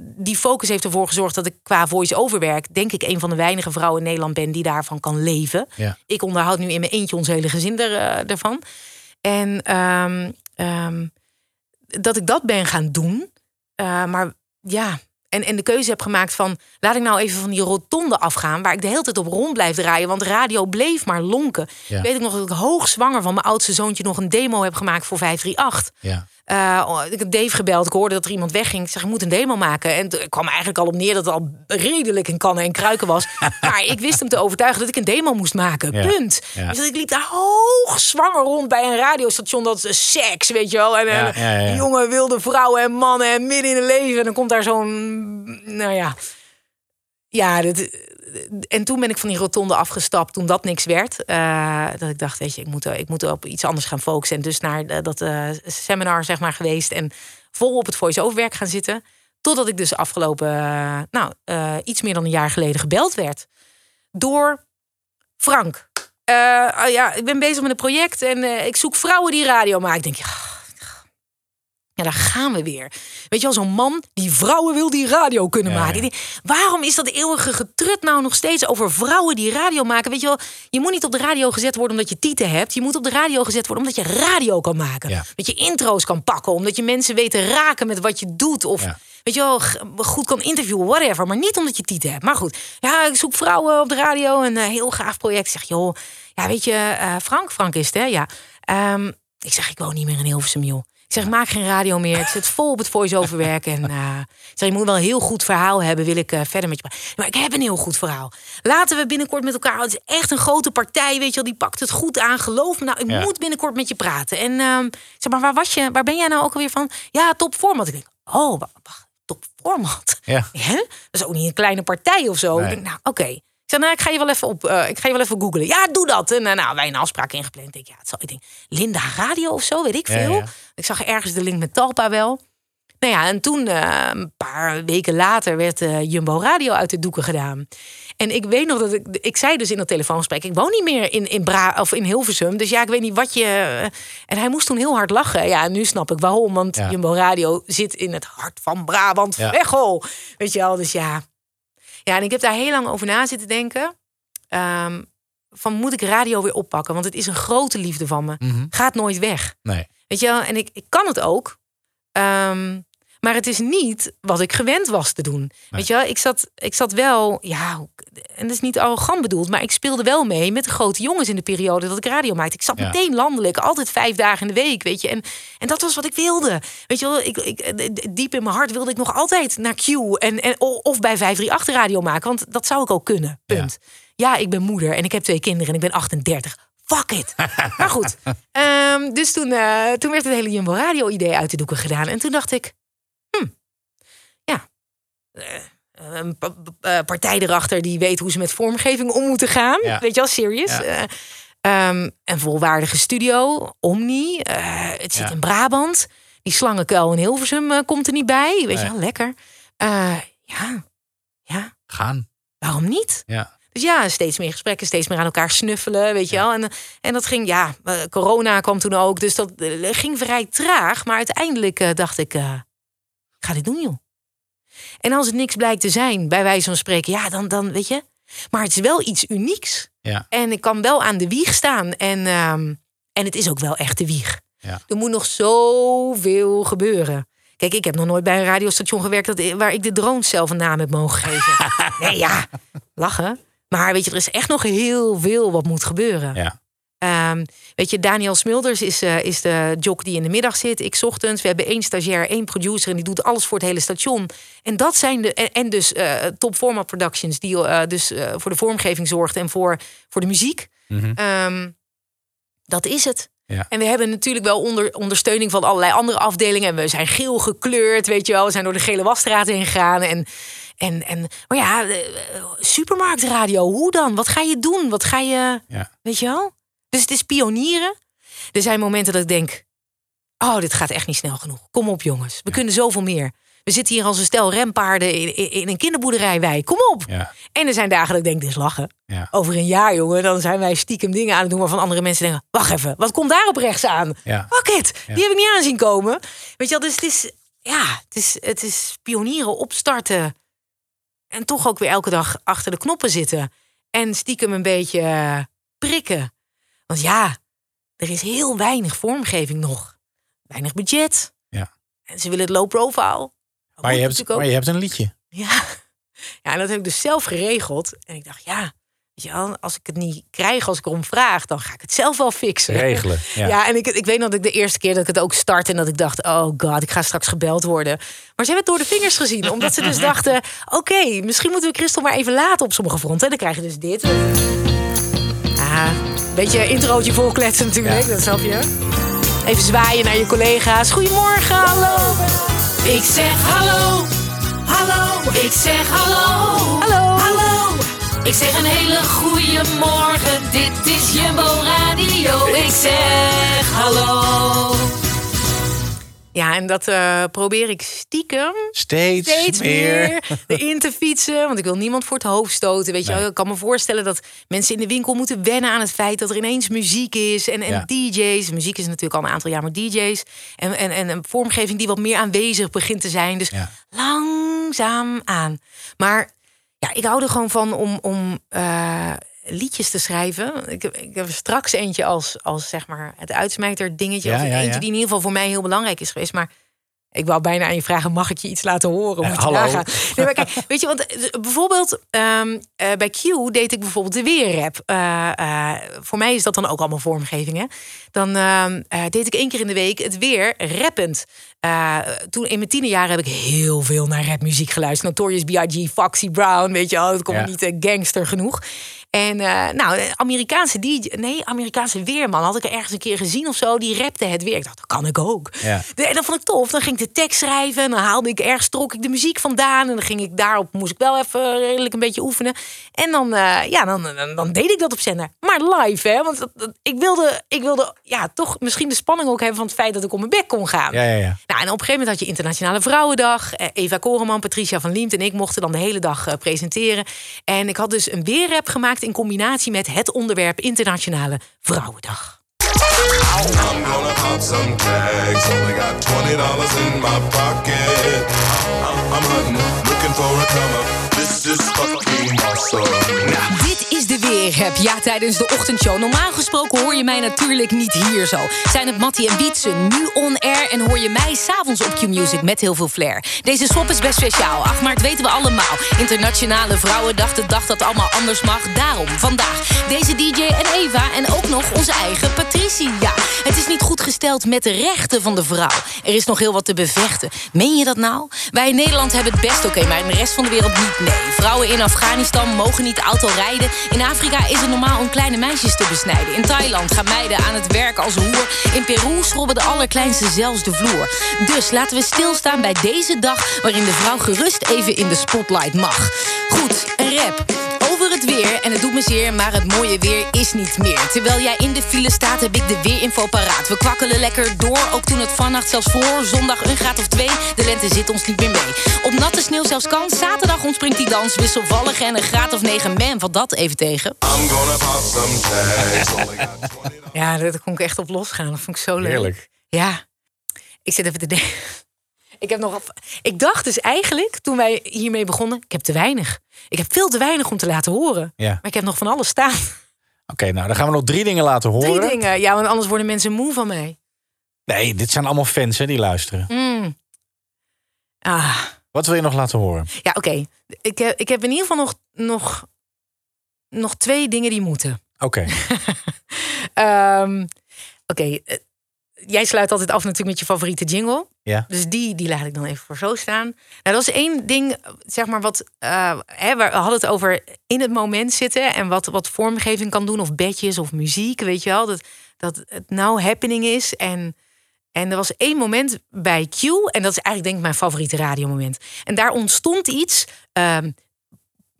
die focus heeft ervoor gezorgd dat ik qua voice-over werk, denk ik, een van de weinige vrouwen in Nederland ben die daarvan kan leven. Ja. Ik onderhoud nu in mijn eentje ons hele gezin er, eh, ervan. En ehm, ehm, dat ik dat ben gaan doen. Eh, maar ja, en, en de keuze heb gemaakt van... laat ik nou even van die rotonde afgaan... waar ik de hele tijd op rond blijf draaien. Want radio bleef maar lonken. Ja. Weet ik nog dat ik hoogzwanger van mijn oudste zoontje... nog een demo heb gemaakt voor 538. Ja. Eh, ik heb Dave gebeld. Ik hoorde dat er iemand wegging. Ik zeg, ik moet een demo maken. En het kwam eigenlijk al op neer dat het al redelijk in kannen en kruiken was. [laughs] maar ik wist hem te overtuigen dat ik een demo moest maken. Ja. Punt. Ja. Dus ik liep daar hoogzwanger rond bij een radiostation. Dat is seks, weet je wel. En, en ja. jonge wilde vrouwen en mannen en midden in het leven. En dan komt daar zo'n, nou ja... Ja, dit, en toen ben ik van die rotonde afgestapt toen dat niks werd. Eh, dat ik dacht, weet je, ik moet, ik moet op iets anders gaan focussen. En dus naar eh, dat eh, seminar zeg maar geweest. En vol op het voice-over werk gaan zitten. Totdat ik dus afgelopen, nou, iets meer dan een jaar geleden gebeld werd. Door Frank. Ah ja, ik ben bezig met een project en ik zoek vrouwen die radio maken. Ik denk, ja, ja, daar gaan we weer. Weet je wel, zo'n man die vrouwen wil die radio kunnen maken. Waarom is dat eeuwige getrut nou nog steeds over vrouwen die radio maken? Weet je wel, je moet niet op de radio gezet worden omdat je tieten hebt. Je moet op de radio gezet worden omdat je radio kan maken. Dat je intro's kan pakken, omdat je mensen weet te raken met wat je doet. Of weet je wel, goed kan interviewen, whatever. Maar niet omdat je tieten hebt. Maar goed, ja, ik zoek vrouwen op de radio. Een eh, heel gaaf project. Ik zeg, joh, ja, weet je, eh, Frank, Frank is het, hè? Ja. Ehm, ik zeg, ik woon niet meer in Hilversum, joh. Ik zeg, maak geen radio meer. Ik zit vol op het voice-over werk. En eh, ik zeg, je moet wel een heel goed verhaal hebben. Wil ik eh, verder met je praten. Maar ik heb een heel goed verhaal. Laten we binnenkort met elkaar... Het is echt een grote partij, weet je wel. Die pakt het goed aan. Geloof me nou, ik Ja. moet binnenkort met je praten. En ehm, zeg, maar waar was je? Waar ben jij nou ook alweer van? Ja, top format. Ik denk, oh, wa- wacht, top format. Ja. Hè? Dat is ook niet een kleine partij of zo. Nee. Ik denk, nou, oké. Zeg, nou, ik ga je wel even op, eh, ik ga je wel even googlen. Ja, doe dat. En eh, nou, wij een afspraak ingepland. Ik denk, ja, het zal, ik denk, Linda Radio of zo, weet ik veel. ja. Ik zag ergens de link met Talpa wel. Nou ja, en toen, eh, een paar weken later, werd Jumbo Radio uit de doeken gedaan. En ik weet nog dat ik, ik zei dus in dat telefoongesprek, ik woon niet meer in, in, Bra, of in Hilversum. Dus ja, ik weet niet wat je. En hij moest toen heel hard lachen. Ja, nu snap ik waarom. Want Ja. Jumbo Radio zit in het hart van Brabant, Ja. Veghel. Weet je wel, dus ja. Ja, en ik heb daar heel lang over na zitten denken. Ehm, van moet ik radio weer oppakken? Want het is een grote liefde van me. Mhm. Gaat nooit weg. Nee. Weet je wel? En ik, ik kan het ook. Ehm, maar het is niet wat ik gewend was te doen. Weet je wel? Ik zat, ik zat wel, ja, en dat is niet arrogant bedoeld, maar ik speelde wel mee met de grote jongens in de periode dat ik radio maakte. Ik zat Ja. meteen landelijk, altijd vijf dagen in de week, weet je. En, en dat was wat ik wilde. Weet je wel, ik, ik, diep in mijn hart wilde ik nog altijd naar Q en, en, of bij 538 radio maken, want dat zou ik ook kunnen. Punt. Ja, ik ben moeder en ik heb twee kinderen en ik ben 38. Fuck it. maar goed. [laughs] Ehm, dus toen, eh, toen werd het hele Jumbo Radio idee uit de doeken gedaan. En toen dacht ik, een pa- pa- partij erachter die weet hoe ze met vormgeving om moeten gaan. Ja. Weet je wel, serious. Ja. Eh, ehm, een volwaardige studio, Omni. eh, het zit Ja. in Brabant. Die slangenkuil in Hilversum eh, komt er niet bij. Weet je wel, lekker. Eh, ja, ja, Gaan. waarom niet? Ja. Dus ja, steeds meer gesprekken, steeds meer aan elkaar snuffelen, weet je wel. En, en dat ging, ja, eh, corona kwam toen ook, dus dat eh, ging vrij traag. Maar uiteindelijk eh, dacht ik, eh, ik ga dit doen, joh. En als het niks blijkt te zijn, bij wijze van spreken, ja, dan, dan weet je. Maar het is wel iets unieks. Ja. En ik kan wel aan de wieg staan. En, ehm, en het is ook wel echt de wieg. Ja. Er moet nog zoveel gebeuren. Kijk, ik heb nog nooit bij een radiostation gewerkt dat, waar ik de drones zelf een naam heb mogen geven. [laughs] nee, ja, lachen. Maar weet je, er is echt nog heel veel wat moet gebeuren. Ja. Ehm, weet je, Daniel Smulders is, eh, is de jock die in de middag zit. Ik 's ochtends. We hebben één stagiair, één producer en die doet alles voor het hele station. En dat zijn de. En, en dus eh, Top Format Productions, die eh, dus voor de vormgeving zorgt en voor, voor de muziek. Mhm. Ehm, dat is het. Ja. En we hebben natuurlijk wel onder, ondersteuning van allerlei andere afdelingen. En we zijn geel gekleurd, weet je wel. We zijn door de gele wasstraat heen gegaan. En, en, en, maar ja, supermarktradio, hoe dan? Wat ga je doen? Wat ga je, Ja. weet je wel? Dus het is pionieren. Er zijn momenten dat ik denk, oh, dit gaat echt niet snel genoeg. Kom op jongens, we kunnen zoveel meer. We zitten hier als een stel rempaarden in, in, in een kinderboerderijwijk. Kom op. Ja. En er zijn dagen dat ik denk, dit is lachen. Ja. Over een jaar, jongen, dan zijn wij stiekem dingen aan het doen... waarvan andere mensen denken, wacht even, wat komt daar op rechts aan? Ja. Fuck it, die heb ik niet aan zien komen. Weet je wel, dus het is... ja, het is, het is pionieren opstarten. En toch ook weer elke dag achter de knoppen zitten. En stiekem een beetje prikken. Want ja, er is heel weinig vormgeving nog. Weinig budget. Ja. En ze willen het low profile. Maar je, hebt, maar je hebt een liedje. Ja. ja, en dat heb ik dus zelf geregeld. En ik dacht, ja, weet je wel, als ik het niet krijg, als ik erom vraag, dan ga ik het zelf wel fixen. Regelen, [laughs] ja. Ja, en ik, ik weet nog dat ik de eerste keer dat ik het ook start en dat ik dacht, oh god, ik ga straks gebeld worden. Maar ze hebben het door de vingers gezien, omdat ze dus [laughs] dachten, oké, misschien moeten we Christel maar even laten op sommige fronten. En dan krijg je dus dit. Ah, beetje introotje volkletsen natuurlijk, dat snap je. Even zwaaien naar je collega's. Goedemorgen, hallo. Ik zeg hallo, hallo, ik zeg hallo. Hallo. Hallo. Ik zeg een hele goede morgen, dit is Jumbo Radio. Ik zeg hallo. Ja, en dat eh, probeer ik stiekem Steeds, steeds meer. erin te fietsen. Want ik wil niemand voor het hoofd stoten. Weet je, wel. ik kan me voorstellen dat mensen in de winkel moeten wennen aan het feit dat er ineens muziek is. En, en Ja. DJ's. Muziek is natuurlijk al een aantal jaar, maar DJ's. En, en, en een vormgeving die wat meer aanwezig begint te zijn. Dus langzaam aan. Maar ja, ik hou er gewoon van om, om eh, liedjes te schrijven. Ik, heb- ik heb straks eentje als, als zeg maar het uitsmijter dingetje. Ja, of ja, eentje ja. die in ieder geval voor mij heel belangrijk is geweest. Maar ik wou bijna aan je vragen, mag ik je iets laten horen? Moet je hallo. nagaan. Nee, maar kijk, weet je, want eh, bijvoorbeeld ehm, eh, bij Q deed ik bijvoorbeeld de weerrap. Eh, eh, voor mij is dat dan ook allemaal vormgeving, hè? Dan ehm, eh, deed ik één keer in de week het weer rappend. Eh, toen in mijn tienerjaren heb ik heel veel naar rapmuziek geluisterd. Notorious B.I.G., Foxy Brown, weet je wel. Dat komt Ja. niet eh, gangster genoeg. En eh, nou, Amerikaanse DJ, nee, Amerikaanse weerman had ik er ergens een keer gezien of zo. Die rapte het weer. Ik dacht, dat kan ik ook. Ja. De- En dat vond ik tof. Dan ging ik de tekst schrijven. En dan haalde ik ergens, trok ik de muziek vandaan. En dan ging ik daarop, moest ik wel even redelijk een beetje oefenen. En dan, eh, ja, dan, dan, dan deed ik dat op zender. Maar live, hè. Want dat- dat- ik wilde, ik wilde ja, toch misschien de spanning ook hebben van het feit dat ik op mijn bek kon gaan. Ja, ja, ja. Nou, en op een gegeven moment had je Internationale Vrouwendag. Eh, Eva Koreman, Patricia van Liemt en ik mochten dan de hele dag eh, presenteren. En ik had dus een weerrap gemaakt in combinatie met het onderwerp Internationale Vrouwendag. De Weerrap. Ja, tijdens de ochtendshow. Normaal gesproken hoor je mij natuurlijk niet hier zo. Zijn het Mattie en Wietse nu on air en hoor je mij s'avonds op Q-Music met heel veel flair. Deze swap is best speciaal. Ach, maar het weten we allemaal. Internationale Vrouwendag, de dag dat allemaal anders mag. Daarom vandaag deze DJ en Eva en ook nog onze eigen Patricia. Het is niet goed gesteld met de rechten van de vrouw. Er is nog heel wat te bevechten. Meen je dat nou? Wij in Nederland hebben het best oké, maar in de rest van de wereld niet. Nee, vrouwen in Afghanistan mogen niet auto rijden. In Afrika is het normaal om kleine meisjes te besnijden. In Thailand gaan meiden aan het werk als hoer. In Peru schrobben de allerkleinste zelfs de vloer. Dus laten we stilstaan bij deze dag waarin de vrouw gerust even in de spotlight mag. Goed, een rap over het weer. En het doet me zeer, maar het mooie weer is niet meer. Terwijl jij in de file staat, heb ik de weerinfo paraat. We kwakkelen lekker door, ook toen het vannacht zelfs voor. Zondag een graad of twee, de lente zit ons niet meer mee. Op natte sneeuw zelfs kan, zaterdag ontspringt die dans. Wisselvallig en een graad of negen, man, valt dat even tegen. I'm gonna pop some [laughs] Ja, daar kon ik echt op losgaan. Dat vond ik zo leuk. Heerlijk. Ja. Ik zit even te denken. Ik heb nog. Ik dacht dus eigenlijk, toen wij hiermee begonnen, ik heb te weinig. Ik heb veel te weinig om te laten horen. Ja. Maar ik heb nog van alles staan. Oké, nou dan gaan we nog drie dingen laten horen. Drie dingen. Ja, want anders worden mensen moe van mij. Nee, dit zijn allemaal fans hè, die luisteren. Mm. Ah. Wat wil je nog laten horen? Ja, oké. Ik, heb, ik heb in ieder geval nog, nog, nog twee dingen die moeten. Oké. [laughs] Ehm, Oké, eh, jij sluit altijd af natuurlijk met je favoriete jingle. Ja. Dus die, die laat ik dan even voor zo staan. Nou, dat is één ding, zeg maar, wat... eh, hè, we hadden het over in het moment zitten... en wat, wat vormgeving kan doen, of bedjes of muziek, weet je wel. Dat, dat het nou happening is. En, en er was één moment bij Q... en dat is eigenlijk denk ik mijn favoriete radiomoment. En daar ontstond iets... ehm,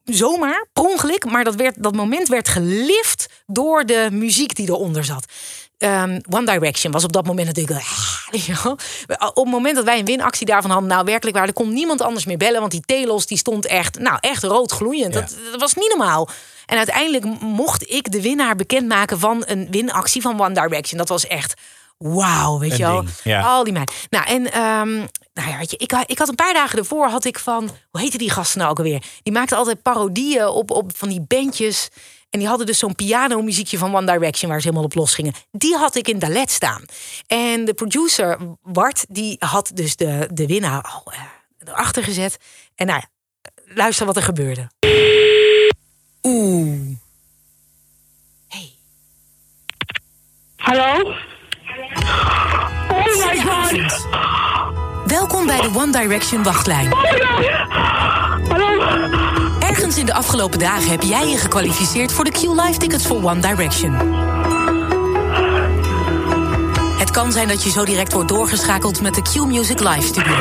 zomaar, per ongeluk, maar dat, werd, dat moment werd gelift door de muziek die eronder zat. Ehm, One Direction was op dat moment natuurlijk. ah, wel. Op het moment dat wij een winactie daarvan hadden, nou werkelijk waar, er kon niemand anders meer bellen, want die telos die stond echt, nou echt rood gloeiend. Dat, dat was niet normaal. En uiteindelijk mocht ik de winnaar bekendmaken van een winactie van One Direction. Dat was echt. Wauw, weet Een je wel. ja. Al die meiden. Nou, en ehm, nou ja, weet je, ik, ik had een paar dagen ervoor had ik van, hoe heette die gasten nou ook alweer? Die maakten altijd parodieën op, op van die bandjes. En die hadden dus zo'n pianomuziekje van One Direction waar ze helemaal op los gingen. Die had ik in Dalet staan. En de producer, Bart, die had dus de, de winnaar al eh, erachter gezet. En nou ja, luister wat er gebeurde. Oeh. Hallo? Oh my god! Welkom bij de One Direction wachtlijn. Hallo? Ergens in de afgelopen dagen heb jij je gekwalificeerd voor de Q Live tickets voor One Direction. Het kan zijn dat je zo direct wordt doorgeschakeld met de Q Music Live studio.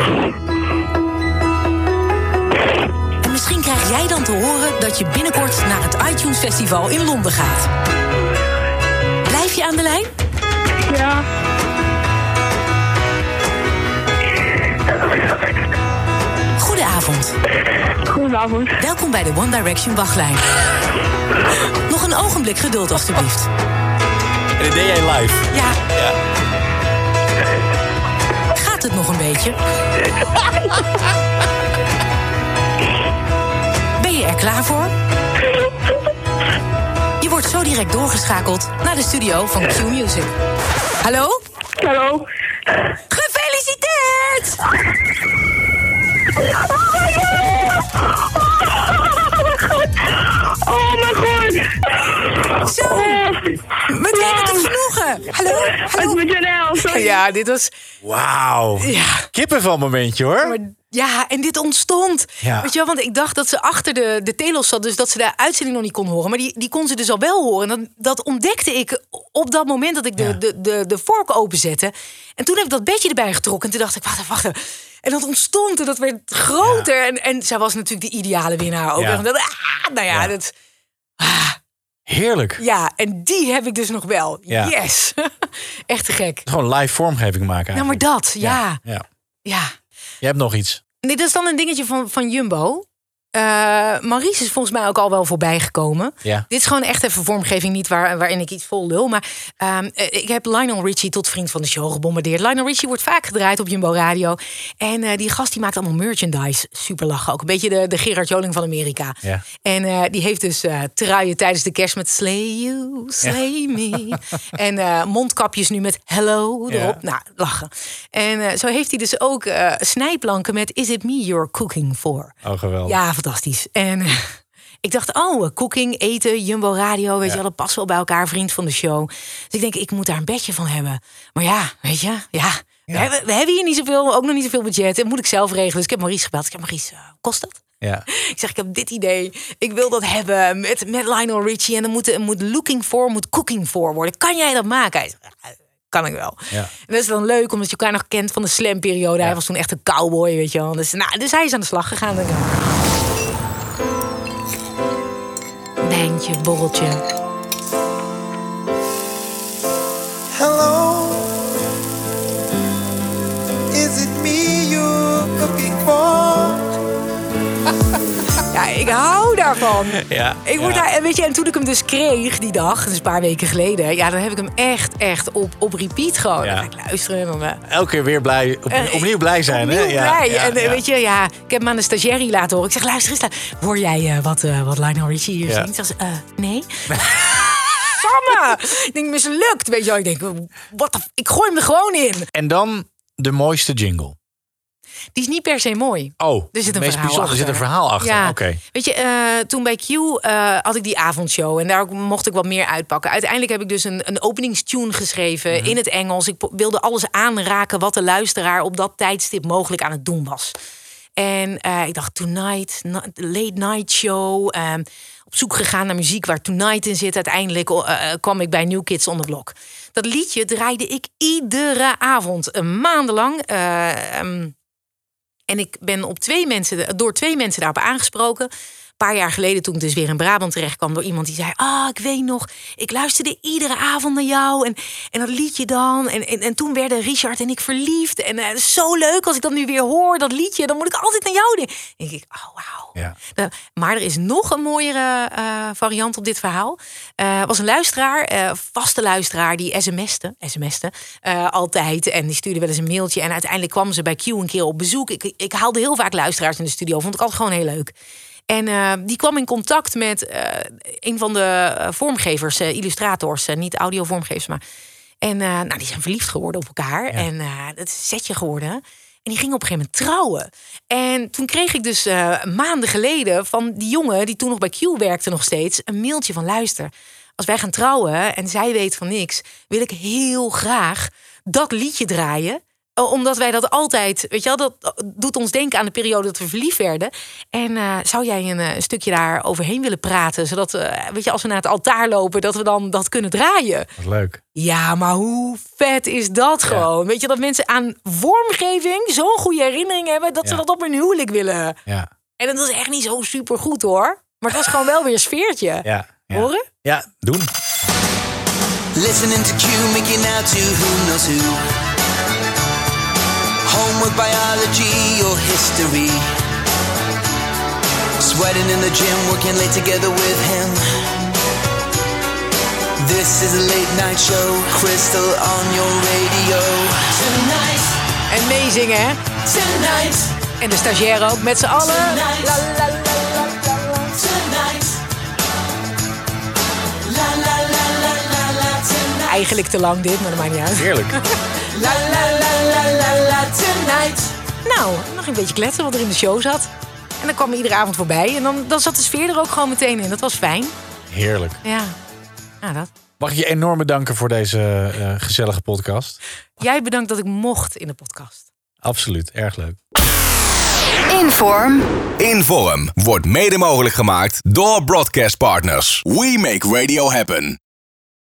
En misschien krijg jij dan te horen dat je binnenkort naar het iTunes Festival in Londen gaat. Blijf je aan de lijn? Ja. Goedenavond. Goedenavond. Welkom bij de One Direction wachtlijn. Nog een ogenblik geduld, alstublieft. En dit deed jij live. Ja. Ja. Gaat het nog een beetje? Ben je er klaar voor? Je wordt zo direct doorgeschakeld naar de studio van Q Music. Hallo? Hallo. Gefeliciteerd! Oh mijn god! Zo! Met wie heb ik het genoegen? Hallo? Hallo? Met Janelle, sorry. Ja, dit was... Wauw. Ja. Kippenvel momentje hoor. Maar ja, en dit ontstond. Ja. Weet je wel, want ik dacht dat ze achter de, de telos zat, dus dat ze de uitzending nog niet kon horen. Maar die, die kon ze dus al wel horen. En dat, dat ontdekte ik op dat moment dat ik de, de, de, de vork openzette. En toen heb ik dat bedje erbij getrokken. En toen dacht ik, wacht even, wacht even. En dat ontstond en dat werd groter. En, en zij was natuurlijk de ideale winnaar ook. Ja. Dat, ah, nou ja, dat... Heerlijk. Ja, en die heb ik dus nog wel. Ja. Yes. [laughs] Echt te gek. Gewoon live vormgeving maken Nou, maar dat, ja. Ja. Ja. Je hebt nog iets. Nee, dat is dan een dingetje van, van Jumbo. Eh Maurice is volgens mij ook al wel voorbij gekomen. Ja. Dit is gewoon echt even vormgeving, niet waar, waarin ik iets vol lul. Maar ehm, eh, ik heb Lionel Richie tot vriend van de show gebombardeerd. Lionel Richie wordt vaak gedraaid op Jumbo Radio. En eh, die gast die maakt allemaal merchandise. Super lachen ook. Een beetje de, de Gerard Joling van Amerika. Ja. En die heeft dus truien tijdens de kerst met Slay You, Slay Me. [laughs] en mondkapjes nu met Hello erop. Nou, lachen. En zo heeft hij dus ook snijplanken met Is it me you're cooking for? Oh, geweldig. Ja, fantastisch. En eh, [laughs] ik dacht, oh, cooking, eten, Jumbo Radio, weet Ja. je wel, dat past wel bij elkaar, vriend van de show. Dus ik denk, ik moet daar een bedje van hebben. Maar ja, weet je, ja. We, hebben, we hebben hier niet zoveel, ook nog niet zoveel budget. Dat moet ik zelf regelen. Dus ik heb Maurice gebeld. Ik heb Maurice, eh, kost dat? Ja. [laughs] Ik zeg, ik heb dit idee. Ik wil dat hebben met, met Lionel Richie. En dan moet, er moet looking for, moet cooking for worden. Kan jij dat maken? Hij zegt, "Ja, kan ik wel. Ja. En dat is dan leuk, omdat je elkaar nog kent van de slam-periode. Hij was toen echt een cowboy, weet je wel. Dus, nou, dus hij is aan de slag gegaan. Wijntje, borreltje. Ja, ik hou daarvan. Ja. Ik word ja. daar, en weet je, en toen ik hem dus kreeg die dag, dus een paar weken geleden, ja, dan heb ik hem echt, echt op, op repeat gewoon. Ja. Dan ga ik luisteren. en Dan, Elke keer weer blij, op- Eh, opnieuw blij zijn. opnieuw hè? Ja, blij. ja, en eh, weet je, ja, ik heb hem aan de stagiaire laten horen. Ik zeg, luister eens, hoor jij eh, wat, wat Lionel Richie hier zingt? Ze, nee. [laughs] Samme! Ik denk, mislukt, weet je wel. Ik denk, wat ik gooi hem er gewoon in. En dan de mooiste jingle. Die is niet per se mooi. Oh, Er zit een meest verhaal achter. Er zit een verhaal achter. Ja. Weet je, eh, toen bij Q eh, had ik die avondshow en daar mocht ik wat meer uitpakken. Uiteindelijk heb ik dus een, een openingstune geschreven Mhm. in het Engels. Ik wilde alles aanraken wat de luisteraar op dat tijdstip mogelijk aan het doen was. En eh, ik dacht, Tonight, late night show. ehm, op zoek gegaan naar muziek waar Tonight in zit. Uiteindelijk kwam ik bij New Kids on the Block. Dat liedje draaide ik iedere avond, een maandenlang. Eh, ehm, en ik ben op twee mensen, door twee mensen daarop aangesproken. Paar jaar geleden, toen ik dus weer in Brabant terecht kwam, door iemand die zei: Ah, ik weet nog, ik luisterde iedere avond naar jou. En, en dat liedje dan. En, en, en toen werden Richard en ik verliefd. En eh, zo leuk als ik dat nu weer hoor, dat liedje. Dan moet ik altijd naar jou denken. En denk ik, oh wauw. Ja. Nou, Maar er is nog een mooiere eh, variant op dit verhaal. Eh was een luisteraar, vaste luisteraar, die sms'te, sms'te altijd. En die stuurde wel eens een mailtje. En uiteindelijk kwam ze bij Q een keer op bezoek. Ik, ik haalde heel vaak luisteraars in de studio. Vond ik altijd gewoon heel leuk. En eh, die kwam in contact met eh, een van de eh, vormgevers, illustrators. niet audiovormgevers, maar... En nou, die zijn verliefd geworden op elkaar. En dat is een setje geworden. En die gingen op een gegeven moment trouwen. En toen kreeg ik dus maanden geleden van die jongen, die toen nog bij Q werkte nog steeds, een mailtje van luister. Als wij gaan trouwen en zij weet van niks, wil ik heel graag dat liedje draaien. Eh, Omdat wij dat altijd, weet je wel, dat doet ons denken aan de periode dat we verliefd werden. En eh, zou jij een, eh, een stukje daar overheen willen praten? Zodat, eh, weet je, als we naar het altaar lopen, dat we dan dat kunnen draaien. Dat is leuk. Ja, maar hoe vet is dat gewoon? Weet je, dat mensen aan vormgeving zo'n goede herinnering hebben... dat ze dat op hun huwelijk willen. Ja. En dat is echt niet zo super goed hoor. Maar het was gewoon wel weer een sfeertje. Ja. ja. Horen? Ja, doen. Listening to Q, making out to who knows who. Homework, biology, or history. Sweating in the gym, working late together with him. This is a late night show, Crystal on your radio. Tonight, En meezingen, hè? tonight, En de stagiair ook, met z'n allen. Tonight. La, la, la, la, la, la. tonight. La la la la la la tonight. Eigenlijk te lang dit, maar dat maakt niet uit. Heerlijk. [laughs] La la la Nou, nog een beetje kletsen wat er in de show zat. En dan kwam iedere avond voorbij. En dan, dan zat de sfeer er ook gewoon meteen in. Dat was fijn. Heerlijk. Ja, nou dat. Mag ik je enorm bedanken voor deze eh, gezellige podcast? Jij bedankt dat ik mocht in de podcast. Absoluut, erg leuk. Inform. Inform wordt mede mogelijk gemaakt door Broadcast Partners. We make radio happen.